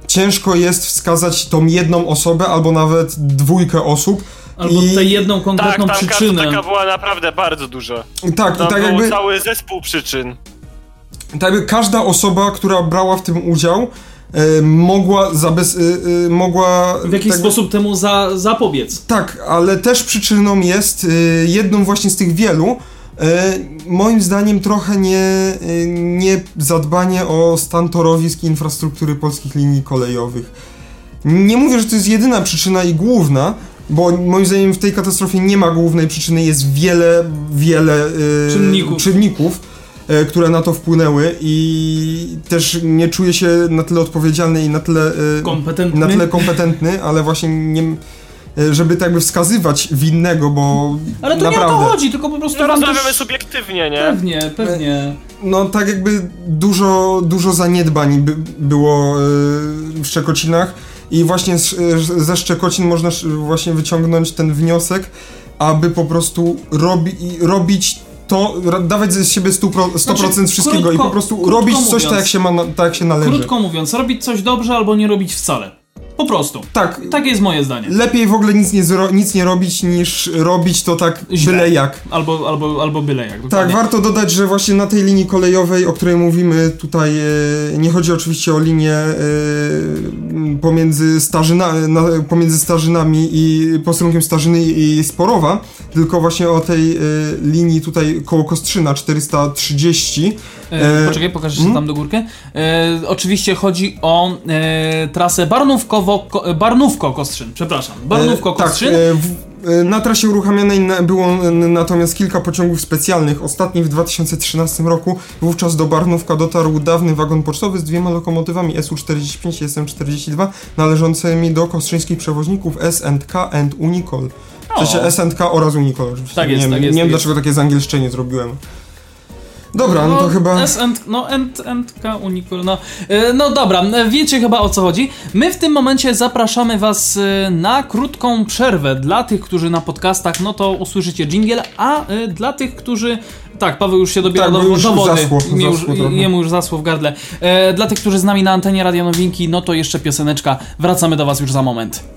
ci ciężko jest wskazać tą jedną osobę albo nawet dwójkę osób. Albo I- tę jedną konkretną tak, tam przyczynę. taka była naprawdę bardzo duża. Tak, i Tam tak był jakby, cały zespół przyczyn. tak jakby każda osoba, która brała w tym udział, mogła, zabez, e, e, mogła W jakiś tak, sposób temu za, zapobiec. Tak, ale też przyczyną jest jedną właśnie z tych wielu, moim zdaniem trochę nie, nie zadbanie o stan torowisk i infrastruktury polskich linii kolejowych. Nie mówię, że to jest jedyna przyczyna i główna, bo moim zdaniem w tej katastrofie nie ma głównej przyczyny, jest wiele, wiele Czynników. czynników które na to wpłynęły i też nie czuję się na tyle odpowiedzialny i na tyle y, Kompetentny. na tyle kompetentny, ale właśnie nie. Żeby tak by wskazywać winnego, bo. Ale to naprawdę, nie o to chodzi, tylko po prostu No, rozmawiamy też... subiektywnie, nie? Pewnie, pewnie. No tak jakby dużo, dużo zaniedbań by, było w Szczekocinach i właśnie z, ze Szczekocin można właśnie wyciągnąć ten wniosek, aby po prostu robi, robić to, dawać ze siebie 100%, 100% Znaczy, wszystkiego krótko- i po prostu robić coś mówiąc- tak jak się, ma, tak jak się należy. Krótko mówiąc, robić coś dobrze albo nie robić wcale. Po prostu. Tak, Takie jest moje zdanie. lepiej w ogóle nic nie, zro, nic nie robić niż robić to tak Źle. byle jak. Albo, albo, albo byle jak. Tak, dokładnie. warto dodać, że właśnie na tej linii kolejowej, o której mówimy tutaj, e, nie chodzi oczywiście o linię e, pomiędzy, Starzyna, na, pomiędzy Starzynami i posterunkiem Starzyny i Sporowa, tylko właśnie o tej e, linii tutaj koło Kostrzyna 430. E, E, poczekaj, pokażę mm. się tam do górkę. E, oczywiście chodzi o e, trasę ko, Barnówko-Kostrzyn, przepraszam. Barnówko-Kostrzyn. E, tak, e, w, e, na trasie uruchamianej na, było natomiast kilka pociągów specjalnych. Ostatni w 2013 roku. Wówczas do Barnówka dotarł dawny wagon pocztowy z dwiema lokomotywami SU-45 i SM-42 należącymi do kostrzyńskich przewoźników S&K and Unicol. W sensie S&K oraz Unicol oczywiście. Tak jest, nie, tak jest, Nie wiem tak dlaczego takie zangielszczenie zrobiłem. Dobra, no, to chyba... S and, no, and, and, K, no. E, no dobra, e, wiecie chyba o co chodzi. My w tym momencie zapraszamy was e, na krótką przerwę. Dla tych, którzy na podcastach, no to usłyszycie jingle, a dla tych, którzy... Tak, Paweł już się dobiera Tak, do, bo już do wody. już, jemu już zasło w gardle. Dla tych, którzy z nami na antenie Radio Nowinki, no to jeszcze pioseneczka. Wracamy do was już za moment.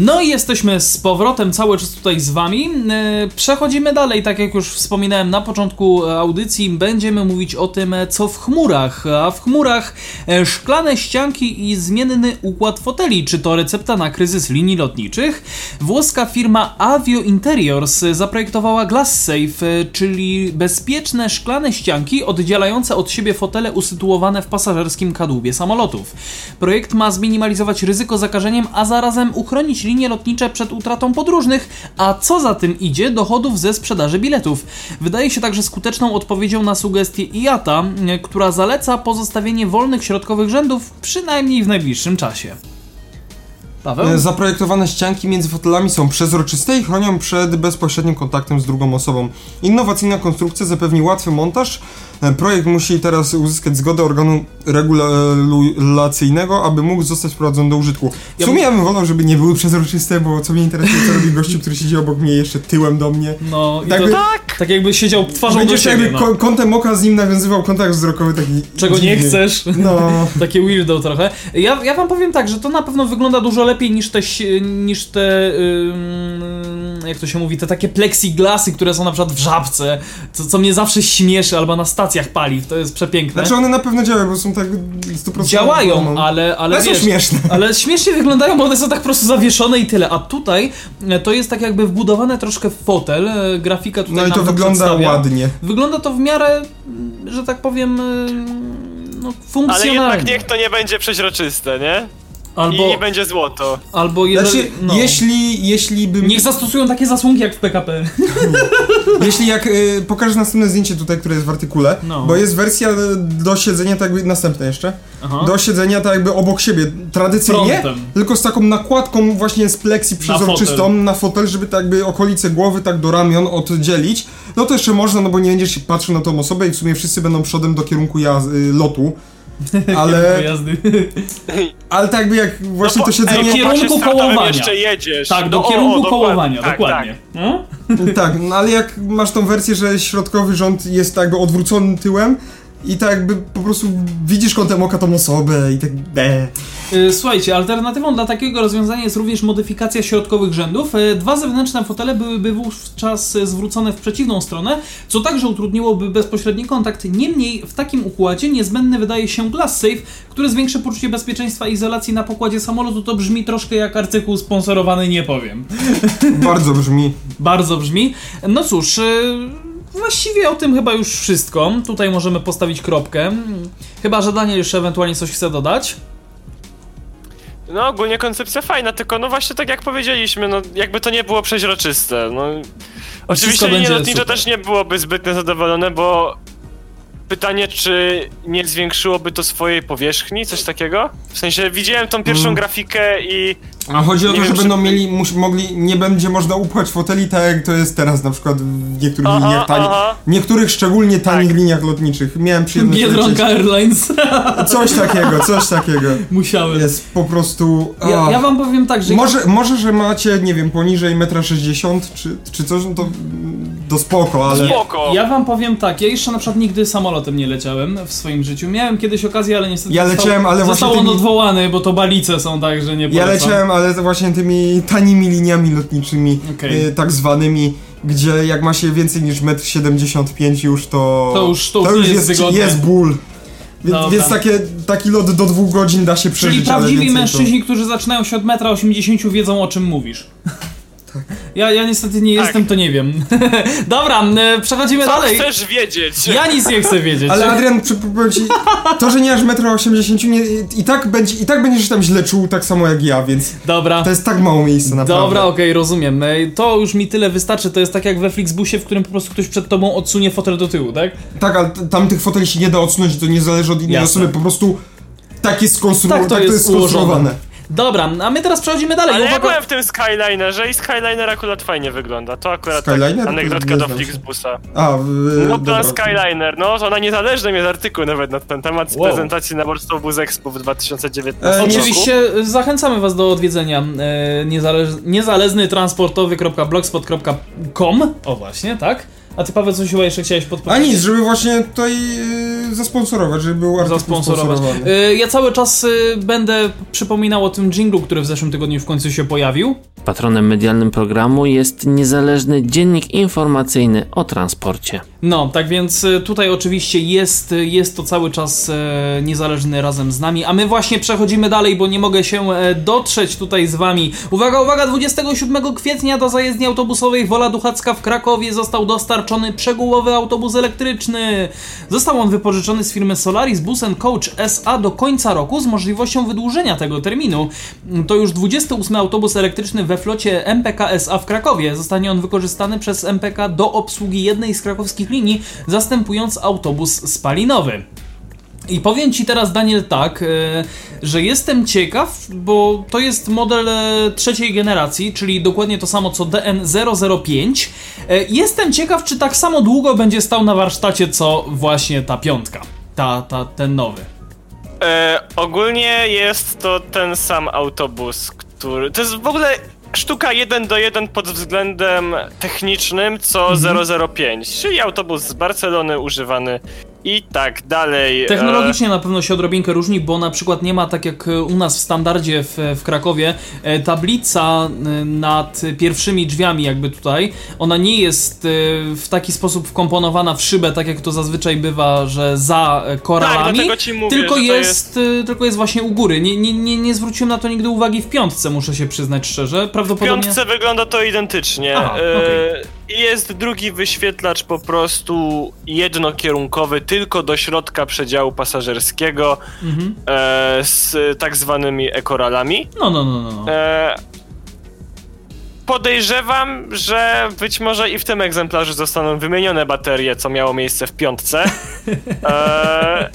No i jesteśmy z powrotem cały czas tutaj z wami. E, Przechodzimy dalej, tak jak już wspominałem na początku audycji, będziemy mówić o tym, co w chmurach. A w chmurach e, szklane ścianki i zmienny układ foteli. Czy to recepta na kryzys linii lotniczych? Włoska firma Avio Interiors zaprojektowała Glass Safe, e, czyli bezpieczne szklane ścianki oddzielające od siebie fotele usytuowane w pasażerskim kadłubie samolotów. Projekt ma zminimalizować ryzyko zakażeniem, a zarazem uchronić linie lotnicze przed utratą podróżnych, a co za tym idzie, dochodów ze sprzedaży biletów. Wydaje się także skuteczną odpowiedzią na sugestię IATA, e, która zaleca pozostawienie wolnych środkowych rzędów przynajmniej w najbliższym czasie. Paweł? E, Zaprojektowane ścianki między fotelami są przezroczyste i chronią przed bezpośrednim kontaktem z drugą osobą. Innowacyjna konstrukcja zapewni łatwy montaż. E, Projekt musi teraz uzyskać zgodę organu regulacyjnego, aby mógł zostać wprowadzony do użytku. W Ja sumie bym- ja bym wolał, żeby nie były przezroczyste, bo co mnie interesuje, co robi gościu, który siedzi obok mnie jeszcze tyłem do mnie. No i Tak to by- tak jakby siedział twarzą Będziesz do siebie, jakby no. kątem oka z nim nawiązywał kontakt wzrokowy taki Czego nie dziwny. chcesz. No. Takie weirdo trochę. Ja, ja wam powiem tak, że to na pewno wygląda dużo lepiej niż te, niż te jak to się mówi, te takie plexiglasy, które są na przykład w żabce, co, co mnie zawsze śmieszy, albo na stacjach paliw, to jest przepiękne. Znaczy one na pewno działają, bo są tak 100% Działają, ale, ale Ale są wiesz, śmieszne. ale śmiesznie wyglądają, bo one są tak po prostu zawieszone i tyle. A tutaj e, to jest tak jakby wbudowane troszkę w fotel. e, Grafika tutaj No i nam to wygląda przedstawia. ładnie. Wygląda to w miarę, że tak powiem, e, no, Ale funkcjonalnie. jednak niech to nie będzie przeźroczyste, nie? Albo, i nie będzie złoto. albo jeżeli, Znaczy, no. jeśli, jeśli bym... Niech zastosują takie zasłonki jak w PKP. Jeśli jak y, pokażesz następne zdjęcie tutaj, które jest w artykule, No. bo jest wersja do siedzenia tak jakby następna jeszcze, Aha. do siedzenia tak jakby obok siebie, tradycyjnie, Frontem. tylko z taką nakładką właśnie z pleksji przezroczystą fotel. na fotel, żeby tak jakby okolice głowy tak do ramion oddzielić. No to jeszcze można, no bo nie będziesz się patrzył na tą osobę i w sumie wszyscy będą przodem do kierunku jaz- y, lotu. Ale, ale tak jakby jak właśnie No bo- to siedzenie... Ej, kierunku kołowania. jeszcze jedziesz. Tak, do No, o, kierunku o, dokładnie. kołowania, Tak, dokładnie. No? Tak, no ale jak masz tą wersję, że środkowy rząd jest tak jakby odwrócony tyłem i tak jakby po prostu widzisz kątem oka tą osobę i tak be. Y, Słuchajcie, alternatywą dla takiego rozwiązania jest również modyfikacja środkowych rzędów. Y, Dwa zewnętrzne fotele byłyby wówczas zwrócone w przeciwną stronę, co także utrudniłoby bezpośredni kontakt. Niemniej w takim układzie niezbędny wydaje się glass safe, który zwiększy poczucie bezpieczeństwa i izolacji na pokładzie samolotu. To brzmi troszkę jak artykuł sponsorowany, nie powiem. Bardzo brzmi. Bardzo brzmi. No cóż, y, właściwie o tym chyba już wszystko. Tutaj możemy postawić kropkę. Chyba, że Daniel jeszcze ewentualnie coś chce dodać. No ogólnie koncepcja fajna, tylko no właśnie tak jak powiedzieliśmy, no jakby to nie było przeźroczyste, no. Oczywiście linie lotnicze super. też nie byłoby zbytnio zadowolone, bo pytanie, czy nie zwiększyłoby to swojej powierzchni, coś takiego? W sensie widziałem tą pierwszą Mm. grafikę i A chodzi o to, że będą czy- mieli, mus, mogli, nie będzie można upchać foteli tak jak to jest teraz na przykład w niektórych Aha, liniach tanich, aha. niektórych szczególnie tanich liniach lotniczych. Miałem przyjemność Biedronka Airlines. Coś takiego, coś takiego. Musiałem. Jest po prostu... Ja, a. ja wam powiem tak, że. Może, może, że macie, nie wiem, poniżej 1,60 m czy, czy coś, no to do spoko, ale... spoko. Ja wam powiem tak, ja jeszcze na przykład nigdy samolotem nie leciałem w swoim życiu. Miałem kiedyś okazję, ale niestety. Ja został- leciałem, ale Został właśnie on tymi- odwołany, bo to balice są tak, że nie Ja polecam. leciałem, ale to właśnie tymi tanimi liniami lotniczymi, Okej. y, tak zwanymi, gdzie jak ma się więcej niż 1,75 m już to... To już- to już nie jest jest, wygodne. jest ból. Więc, Dobra. więc takie, taki lot do dwóch godzin da się przeżyć, Czyli prawdziwi mężczyźni, którzy zaczynają się od 1,80 m wiedzą o czym mówisz. Ja, ja niestety nie Tak. jestem, to nie wiem. Dobra, e, przechodzimy Co dalej. chcesz wiedzieć? Ja nic nie chcę wiedzieć. Ale Adrian, ci, to, że nie masz 1,80 m, nie, i, tak będzie, i tak będziesz się tam źle czuł, tak samo jak ja, więc Dobra. to jest tak mało miejsca naprawdę. Dobra, okej, rozumiem. E, To już mi tyle wystarczy. To jest tak jak we Flixbusie, w którym po prostu ktoś przed tobą odsunie fotel do tyłu, tak? Tak, ale tam tych foteli się nie da odsunąć, to nie zależy od innej Jasne. osoby, po prostu tak jest skonstruowane. Tak to tak jest to jest skonstruowane. ułożone. Dobra, a my teraz przechodzimy dalej. Ale ja byłem w tym Skylinerze i Skyliner akurat fajnie wygląda. To akurat Skyliner? tak, anegdotka do. Flixbusa. A, w, No dobra. Skyliner, no to na niezależnym jest artykuł nawet na ten temat z Wow. prezentacji na Warsaw Bus Expo w 2019 E, roku. Oczywiście e, zachęcamy Was do odwiedzenia e, niezależ, niezależnytransportowy.blogspot.com O właśnie, tak? A Ty Paweł coś chyba jeszcze chciałeś A podpowiedzieć? nic, żeby właśnie tutaj y, zasponsorować, żeby był artykuł Zasponsorować. sponsorowany. E, Ja cały czas e, będę przypominał o tym jinglu, który w zeszłym tygodniu w końcu się pojawił. Patronem medialnym programu jest niezależny dziennik informacyjny o transporcie. No, tak więc e, tutaj oczywiście jest, e, jest to cały czas e, niezależny razem z nami, a my właśnie przechodzimy dalej, bo nie mogę się e, dotrzeć tutaj z wami. Uwaga, uwaga, 27 kwietnia do zajezdni autobusowej Wola Duchacka w Krakowie został dostarczony przegułowy autobus elektryczny. Został on wypożyczony z firmy Solaris Bus Coach SA do końca roku z możliwością wydłużenia tego terminu. To już 28 autobus elektryczny we flocie MPK SA w Krakowie. Zostanie on wykorzystany przez MPK do obsługi jednej z krakowskich linii, zastępując autobus spalinowy. I powiem Ci teraz, Daniel, tak, e, że jestem ciekaw, bo to jest model e, trzeciej generacji, czyli dokładnie to samo co DN005. E, Jestem ciekaw, czy tak samo długo będzie stał na warsztacie, co właśnie ta piątka, ta, ta, ten nowy. E, ogólnie jest to ten sam autobus, który... To jest w ogóle sztuka 1 do 1 pod względem technicznym, co Mhm. 005, czyli autobus z Barcelony używany i tak dalej. E, Technologicznie na pewno się odrobinkę różni, bo na przykład nie ma tak jak u nas w standardzie w, w Krakowie e, tablica e, nad pierwszymi drzwiami jakby tutaj, ona nie jest w taki sposób wkomponowana w szybę, tak jak to zazwyczaj bywa, że za koralami, Tak, ci mówię, tylko, jest, e, tylko jest właśnie u góry. Nie, nie, nie, nie zwróciłem na to nigdy uwagi w piątce, muszę się przyznać szczerze. W Prawdopodobnie... piątce wygląda to identycznie. Aha, okej. I jest drugi wyświetlacz po prostu jednokierunkowy, tylko do środka przedziału pasażerskiego Mhm. e, z tak zwanymi ekoralami. No, no, no, no. no. E, podejrzewam, że być może i w tym egzemplarzu zostaną wymienione baterie, co miało miejsce w piątce. E,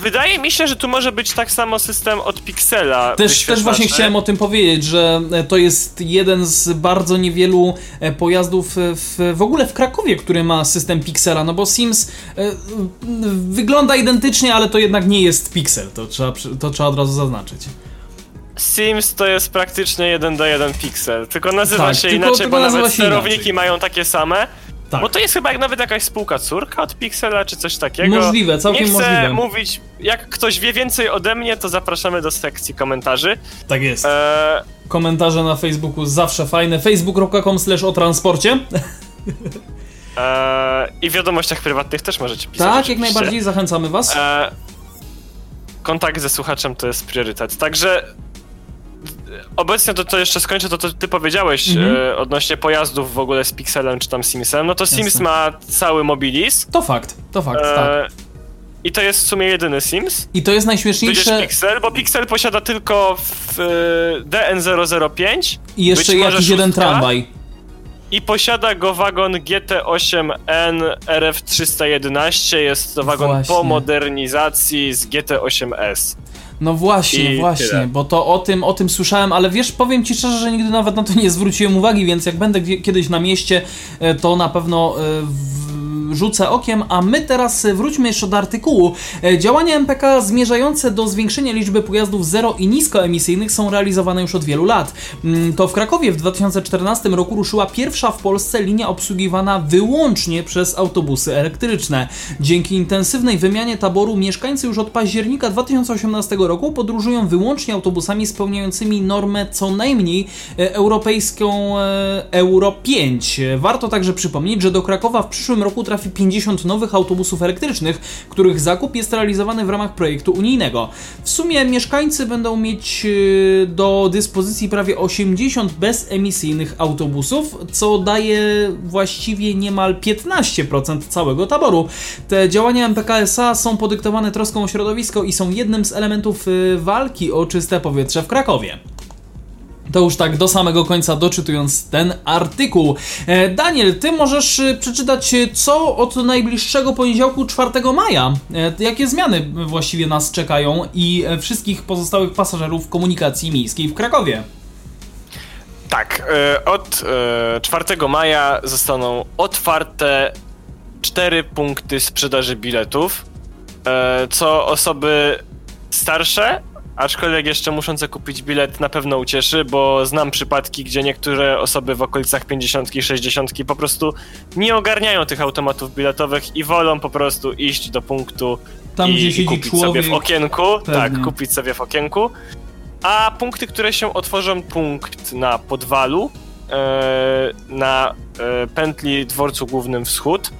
wydaje mi się, że tu może być tak samo system od Pixela. Też, też właśnie chciałem o tym powiedzieć, że e, to jest jeden z bardzo niewielu e, pojazdów e, w, w ogóle w Krakowie, który ma system Pixela, no bo Sims e, wygląda identycznie, ale to jednak nie jest Pixel, to trzeba, to trzeba od razu zaznaczyć. Sims to jest praktycznie jeden do jeden Pixel, tylko nazywa Tak, się tylko- inaczej, tylko bo nazywa nawet się sterowniki inaczej. mają takie same. Tak. Bo to jest chyba jak nawet jakaś spółka córka od Pixela, czy coś takiego. Możliwe, całkiem Nie chcę możliwe. mówić, jak ktoś wie więcej ode mnie, to zapraszamy do sekcji komentarzy. Tak jest. Eee, Komentarze na Facebooku zawsze fajne. facebook.com slash o transporcie. eee, I w wiadomościach prywatnych też możecie pisać. Tak, jak oczywiście. najbardziej zachęcamy was. Eee, kontakt ze słuchaczem to jest priorytet. Także e, obecnie to, to jeszcze skończę to, co ty powiedziałeś Mhm. e, odnośnie pojazdów w ogóle z Pixelem czy tam Simsem. No to Sims Jasne. ma cały Mobilis. To fakt, to fakt, tak. Eee, I to jest w sumie jedyny Sims. I to jest Tudzież najśmieszniejsze. Pixel, bo Pixel posiada tylko w, e, DN005 I jeszcze jakiś jeden szóstka. tramwaj. i posiada go wagon GT8N RF311. Jest to wagon Właśnie. po modernizacji z GT8S. No właśnie, I właśnie, tyle. bo to o tym, o tym słyszałem, ale wiesz, powiem ci szczerze, że nigdy nawet na to nie zwróciłem uwagi, więc jak będę kiedyś na mieście, e, to na pewno e, w- rzucę okiem, a my teraz wróćmy jeszcze do artykułu. E, Działania MPK zmierzające do zwiększenia liczby pojazdów zero i niskoemisyjnych są realizowane już od wielu lat. Mm, To w Krakowie w 2014 roku ruszyła pierwsza w Polsce linia obsługiwana wyłącznie przez autobusy elektryczne. Dzięki intensywnej wymianie taboru mieszkańcy już od października 2018 roku podróżują wyłącznie autobusami spełniającymi normę co najmniej e, europejską e, Euro 5. E, Warto także przypomnieć, że do Krakowa w przyszłym roku trafi 50 nowych autobusów elektrycznych, których zakup jest realizowany w ramach projektu unijnego. W sumie mieszkańcy będą mieć e, do dyspozycji prawie 80 bezemisyjnych autobusów, co daje właściwie niemal 15% całego taboru. Te działania MPKSA są podyktowane troską o środowisko i są jednym z elementów y, walki o czyste powietrze w Krakowie. To już tak do samego końca doczytując ten artykuł. E, Daniel, ty możesz y, przeczytać, y, co od najbliższego poniedziałku 4 maja, e, jakie zmiany właściwie nas czekają i e, wszystkich pozostałych pasażerów komunikacji miejskiej w Krakowie. Tak, e, od e, 4 maja zostaną otwarte cztery punkty sprzedaży biletów, e, co osoby starsze, aczkolwiek jeszcze muszące kupić bilet na pewno ucieszy, bo znam przypadki, gdzie niektóre osoby w okolicach 50 i 60 po prostu nie ogarniają tych automatów biletowych i wolą po prostu iść do punktu Tam, i, gdzie siedzi kupić człowiek. sobie w okienku. Pewnie. Tak, kupić sobie w okienku. A punkty, które się otworzą, punkt na Podwalu, e, na e, pętli dworcu głównym Wschód,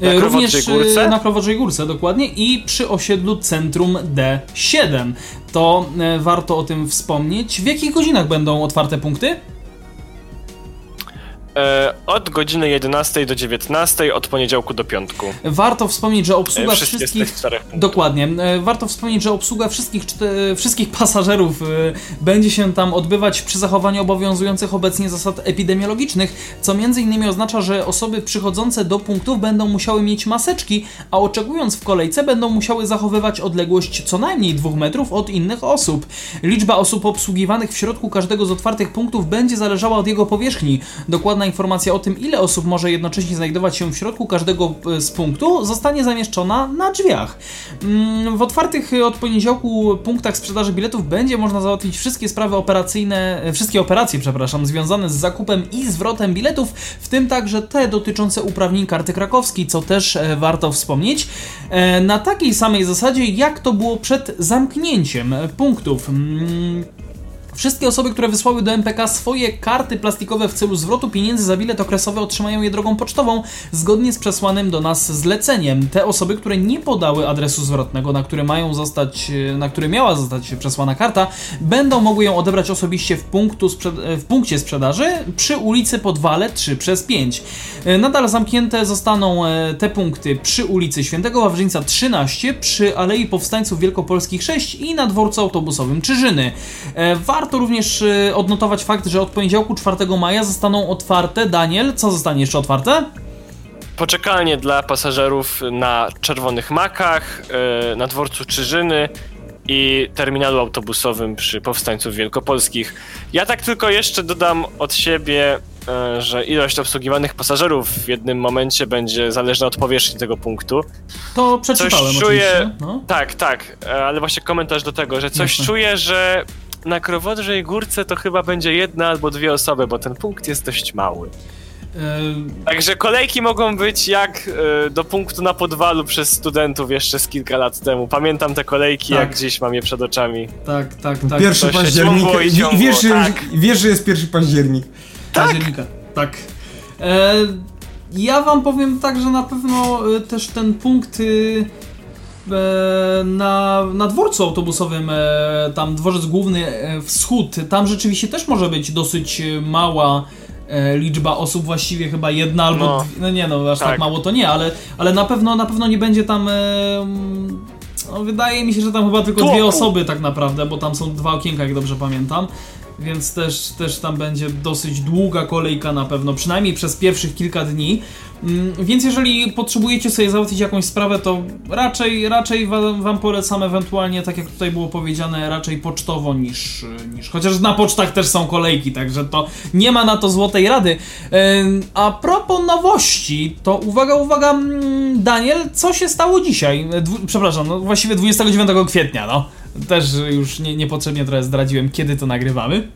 Na E, Również e, Górce? na Krowoczej Górce, dokładnie, i przy osiedlu Centrum D7. To e, warto o tym wspomnieć. W jakich godzinach będą otwarte punkty? E, od godziny 11 do 19, od poniedziałku do piątku. Warto wspomnieć, że obsługa E, wszystkich... Dokładnie. E, Warto wspomnieć, że obsługa wszystkich, wszystkich pasażerów będzie się tam odbywać przy zachowaniu obowiązujących obecnie zasad epidemiologicznych, co między innymi oznacza, że osoby przychodzące do punktów będą musiały mieć maseczki, a oczekując w kolejce będą musiały zachowywać odległość co najmniej 2 metrów od innych osób. Liczba osób obsługiwanych w środku każdego z otwartych punktów będzie zależała od jego powierzchni. Dokładna informacja o tym, ile osób może jednocześnie znajdować się w środku każdego e, z punktu, zostanie zamieszczona na drzwiach. Mm, W otwartych e, od poniedziałku punktach sprzedaży biletów będzie można załatwić wszystkie sprawy operacyjne, e, wszystkie operacje, przepraszam, związane z zakupem i zwrotem biletów, w tym także te dotyczące uprawnień karty krakowskiej, co też warto wspomnieć. Na takiej samej zasadzie, jak to było przed zamknięciem punktów. Wszystkie osoby, które wysłały do MPK swoje karty plastikowe w celu zwrotu pieniędzy za bilet okresowy otrzymają je drogą pocztową zgodnie z przesłanym do nas zleceniem. Te osoby, które nie podały adresu zwrotnego, na który mają zostać, na który miała zostać przesłana karta, będą mogły ją odebrać osobiście w, punktu w punkcie sprzedaży przy ulicy Podwale 3 przez 5. Nadal zamknięte zostaną e, te punkty przy ulicy Świętego Wawrzyńca 13, przy Alei Powstańców Wielkopolskich 6 i na dworcu autobusowym Czyżyny. E, warto również e, odnotować fakt, że od poniedziałku 4 maja zostaną otwarte. Daniel, co zostanie jeszcze otwarte? Poczekalnie dla pasażerów na Czerwonych Makach, na dworcu Czyżyny i terminalu autobusowym przy Powstańców Wielkopolskich. Ja tak tylko jeszcze dodam od siebie, e, że ilość obsługiwanych pasażerów w jednym momencie będzie zależna od powierzchni tego punktu. To przeczytałem coś czuję, no. Tak, tak, ale właśnie komentarz do tego, że coś Jasne. czuję, że na Krowodrzej Górce to chyba będzie jedna albo dwie osoby, bo ten punkt jest dość mały. Także kolejki mogą być jak e, do punktu na podwalu przez studentów jeszcze z kilka lat temu. Pamiętam te kolejki, tak. jak gdzieś mam je przed oczami. Tak, tak, tak. Pierwszy październik. I wiesz, tak. wiesz, że jest pierwszy październik. Tak. Października, tak. E, ja wam powiem tak, że na pewno e, też ten punkt e, na, na dworcu autobusowym, tam dworzec główny wschód, tam rzeczywiście też może być dosyć mała e, liczba osób właściwie chyba jedna albo no, dwie, no nie no, aż tak. tak. mało to nie, ale, ale na pewno na pewno nie będzie tam e, no, wydaje mi się, że tam chyba tylko dwie osoby tak naprawdę, bo tam są dwa okienka, jak dobrze pamiętam. Więc też, też tam będzie dosyć długa kolejka na pewno, przynajmniej przez pierwszych kilka dni. Mm, więc jeżeli potrzebujecie sobie załatwić jakąś sprawę, to raczej, raczej wam, polecam ewentualnie, tak jak tutaj było powiedziane, raczej pocztowo niż, niż chociaż na pocztach też są kolejki, także to nie ma na to złotej rady. A propos nowości, to uwaga, uwaga, mm, Daniel, co się stało dzisiaj? Dwu, przepraszam, no właściwie 29 kwietnia, no. Też już nie, niepotrzebnie trochę zdradziłem, kiedy to nagrywamy.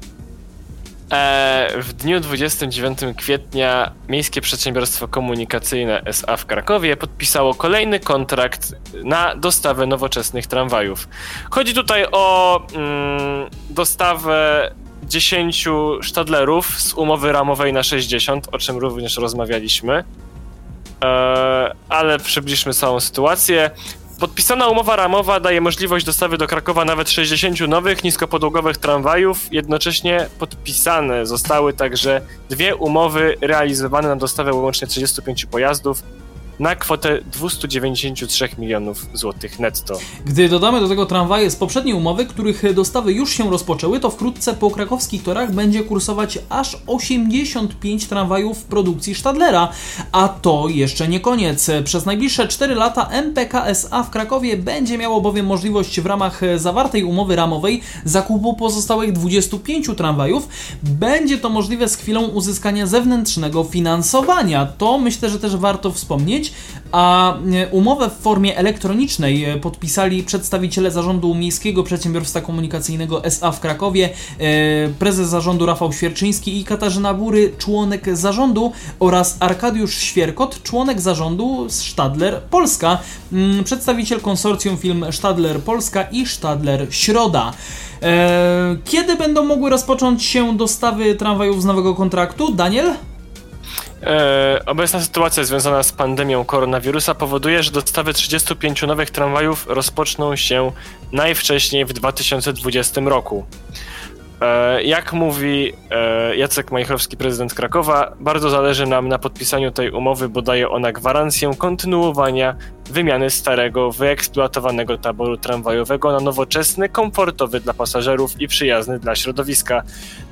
E, w dniu 29 kwietnia Miejskie Przedsiębiorstwo Komunikacyjne SA w Krakowie podpisało kolejny kontrakt na dostawę nowoczesnych tramwajów. Chodzi tutaj o mm, dostawę 10 sztadlerów z umowy ramowej na 60, o czym również rozmawialiśmy. E, ale przybliżmy całą sytuację. Podpisana umowa ramowa daje możliwość dostawy do Krakowa nawet 60 nowych niskopodłogowych tramwajów. Jednocześnie podpisane zostały także dwie umowy realizowane na dostawę łącznie 35 pojazdów na kwotę 293 milionów złotych netto. Gdy dodamy do tego tramwaje z poprzedniej umowy, których dostawy już się rozpoczęły, to wkrótce po krakowskich torach będzie kursować aż 85 tramwajów produkcji Stadlera. A to jeszcze nie koniec. Przez najbliższe 4 lata MPKSA w Krakowie będzie miało bowiem możliwość w ramach zawartej umowy ramowej zakupu pozostałych 25 tramwajów. Będzie to możliwe z chwilą uzyskania zewnętrznego finansowania. To myślę, że też warto wspomnieć a e, umowę w formie elektronicznej e, podpisali przedstawiciele zarządu Miejskiego Przedsiębiorstwa Komunikacyjnego SA w Krakowie, e, prezes zarządu Rafał Świerczyński i Katarzyna Bury, członek zarządu oraz Arkadiusz Świerkot, członek zarządu Stadler Polska, mm, przedstawiciel konsorcjum film Stadler Polska i Stadler Środa. Kiedy będą mogły rozpocząć się dostawy tramwajów z nowego kontraktu? Daniel? E, obecna sytuacja związana z pandemią koronawirusa powoduje, że dostawy 35 nowych tramwajów rozpoczną się najwcześniej w 2020 roku. E, jak mówi e, Jacek Majchrowski, prezydent Krakowa, bardzo zależy nam na podpisaniu tej umowy, bo daje ona gwarancję kontynuowania wymiany starego, wyeksploatowanego taboru tramwajowego na nowoczesny, komfortowy dla pasażerów i przyjazny dla środowiska.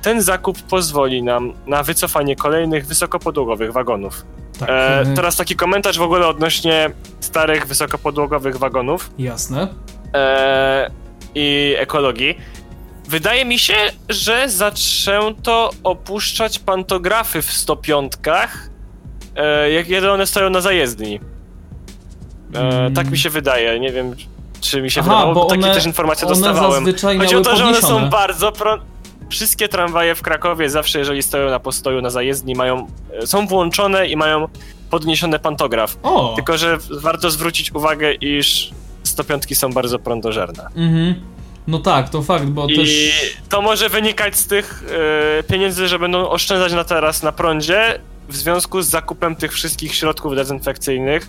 Ten zakup pozwoli nam na wycofanie kolejnych wysokopodłogowych wagonów. Tak. E, teraz taki komentarz w ogóle odnośnie starych, wysokopodłogowych wagonów. Jasne. E, I ekologii. Wydaje mi się, że zaczęto opuszczać pantografy w 105, e, jak kiedy one stoją na zajezdni. E, mm. Tak mi się wydaje, nie wiem czy mi się Aha, wydawało, bo takie one, też informacje one dostawałem. Chodzi o to, że one są bardzo pro... Wszystkie tramwaje w Krakowie zawsze, jeżeli stoją na postoju na zajezdni, mają, e, są włączone i mają podniesiony pantograf. O. Tylko, że warto zwrócić uwagę, iż 105 są bardzo prądożerne. Mhm. No tak, to fakt, bo I też... to może wynikać z tych e, pieniędzy, że będą oszczędzać na teraz na prądzie w związku z zakupem tych wszystkich środków dezynfekcyjnych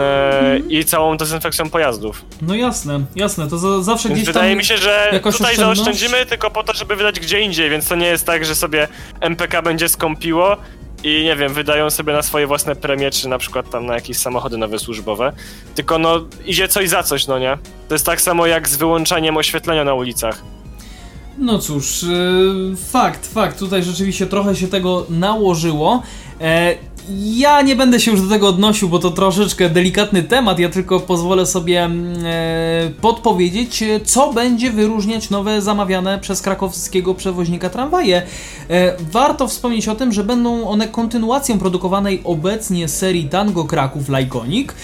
e, i całą dezynfekcją pojazdów. No jasne, jasne, to za, zawsze Więc gdzieś tam... wydaje mi się, że tutaj oszczędność? zaoszczędzimy tylko po to, żeby wydać gdzie indziej, więc to nie jest tak, że sobie MPK będzie skąpiło i nie wiem, wydają sobie na swoje własne premie, czy na przykład tam na jakieś samochody nowe służbowe, tylko no idzie coś za coś, no nie? To jest tak samo jak z wyłączaniem oświetlenia na ulicach. No cóż, yy, fakt, fakt, tutaj rzeczywiście trochę się tego nałożyło. E, ja nie będę się już do tego odnosił, bo to troszeczkę delikatny temat. Ja tylko pozwolę sobie mm, e, podpowiedzieć, e, co będzie wyróżniać nowe zamawiane przez krakowskiego przewoźnika tramwaje. E, warto wspomnieć o tym, że będą one kontynuacją produkowanej obecnie serii Tango Kraków Lajkonik.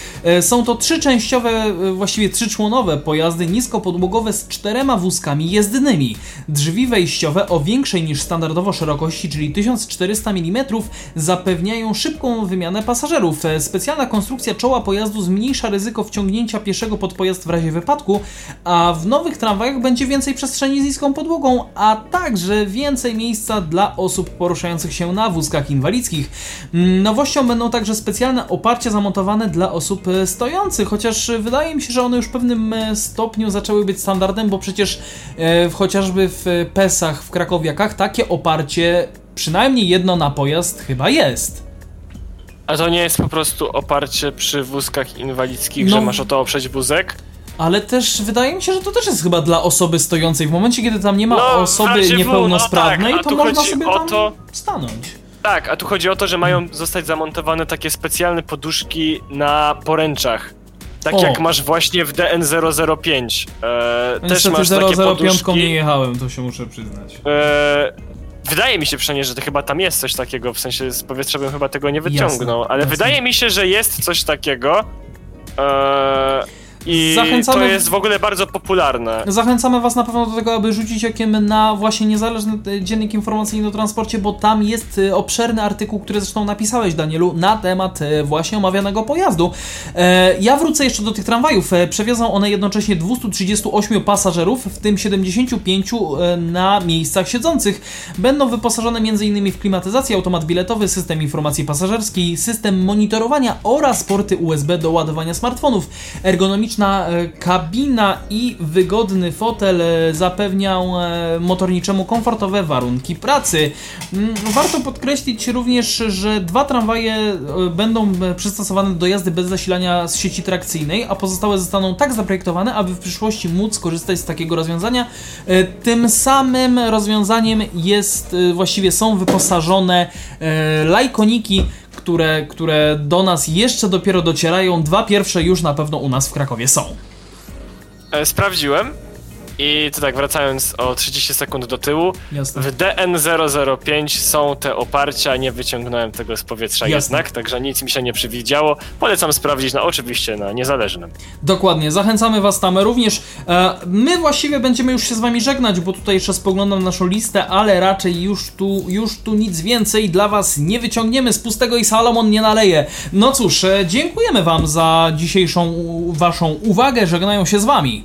Są to trzyczęściowe, właściwie trzyczłonowe pojazdy niskopodłogowe z czterema wózkami jezdnymi. Drzwi wejściowe o większej niż standardowo szerokości, czyli 1400 mm, zapewniają szybką wymianę pasażerów. E, Specjalna konstrukcja czoła pojazdu zmniejsza ryzyko wciągnięcia pieszego pod pojazd w razie wypadku, a w nowych tramwajach będzie więcej przestrzeni z niską podłogą, a także więcej miejsca dla osób poruszających się na wózkach inwalidzkich. Mm, Nowością będą także specjalne oparcia zamontowane dla osób e, stojących, chociaż wydaje mi się, że one już w pewnym e, stopniu zaczęły być standardem, bo przecież e, chociażby w PES-ach, w krakowiakach takie oparcie przynajmniej jedno na pojazd chyba jest. A to nie jest po prostu oparcie przy wózkach inwalidzkich, No. że masz o to oprzeć wózek? Ale też wydaje mi się, że to też jest chyba dla osoby stojącej. W momencie, kiedy tam nie ma No, osoby W, niepełnosprawnej, no tak, to można sobie o tam to- stanąć. Tak, a tu chodzi o to, że mają zostać zamontowane takie specjalne poduszki na poręczach. Tak O. jak masz właśnie w DN005. E, też Niestety masz takie 005 poduszki. nie jechałem, to się muszę przyznać. E, wydaje mi się przynajmniej, że to chyba tam jest coś takiego, w sensie z powietrza bym chyba tego nie wyciągnął, Jasne, ale jasne. wydaje mi się, że jest coś takiego. E, I Zachęcamy- to jest w ogóle bardzo popularne. Zachęcamy Was na pewno do tego, aby rzucić okiem na właśnie niezależny e, dziennik informacyjny o transporcie, bo tam jest e, obszerny artykuł, który zresztą napisałeś, Danielu, na temat e, właśnie omawianego pojazdu. Ja wrócę jeszcze do tych tramwajów. Przewiozą one jednocześnie 238 pasażerów, w tym 75 e, na miejscach siedzących. Będą wyposażone m.in. w klimatyzację, automat biletowy, system informacji pasażerskiej, system monitorowania oraz porty USB do ładowania smartfonów. Ergonomiczna e, kabina i wygodny fotel e, zapewnią e, motorniczemu komfortowe warunki pracy. Mm, Warto podkreślić również, że dwa tramwaje będą przystosowane do jazdy bez zasilania z sieci trakcyjnej, a pozostałe zostaną tak zaprojektowane, aby w przyszłości móc korzystać z takiego rozwiązania. Tym samym rozwiązaniem jest, właściwie są wyposażone lajkoniki, które, które do nas jeszcze dopiero docierają. Dwa pierwsze już na pewno u nas w Krakowie są. E, sprawdziłem i to tak wracając o 30 sekund do tyłu, Jasne. w DN005 są te oparcia, nie wyciągnąłem tego z powietrza Jasne. jednak, także nic mi się nie przewidziało. Polecam sprawdzić, no oczywiście na niezależnym. Dokładnie, zachęcamy Was tam również. E, my właściwie będziemy już się z Wami żegnać, bo tutaj jeszcze spoglądam na naszą listę, ale raczej już tu, już tu nic więcej dla Was nie wyciągniemy z pustego i Salomon nie naleje. No cóż, e, dziękujemy Wam za dzisiejszą u- Waszą uwagę, żegnają się z Wami.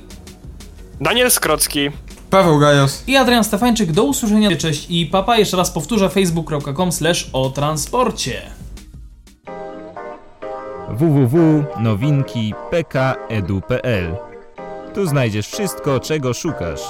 Daniel Skrocki, Paweł Gajos. I Adrian Stefańczyk, do usłyszenia, cześć i papa, jeszcze raz powtórzę. Facebook.com slash o transporcie. www.nowinki.pkedu.pl Tu znajdziesz wszystko, czego szukasz.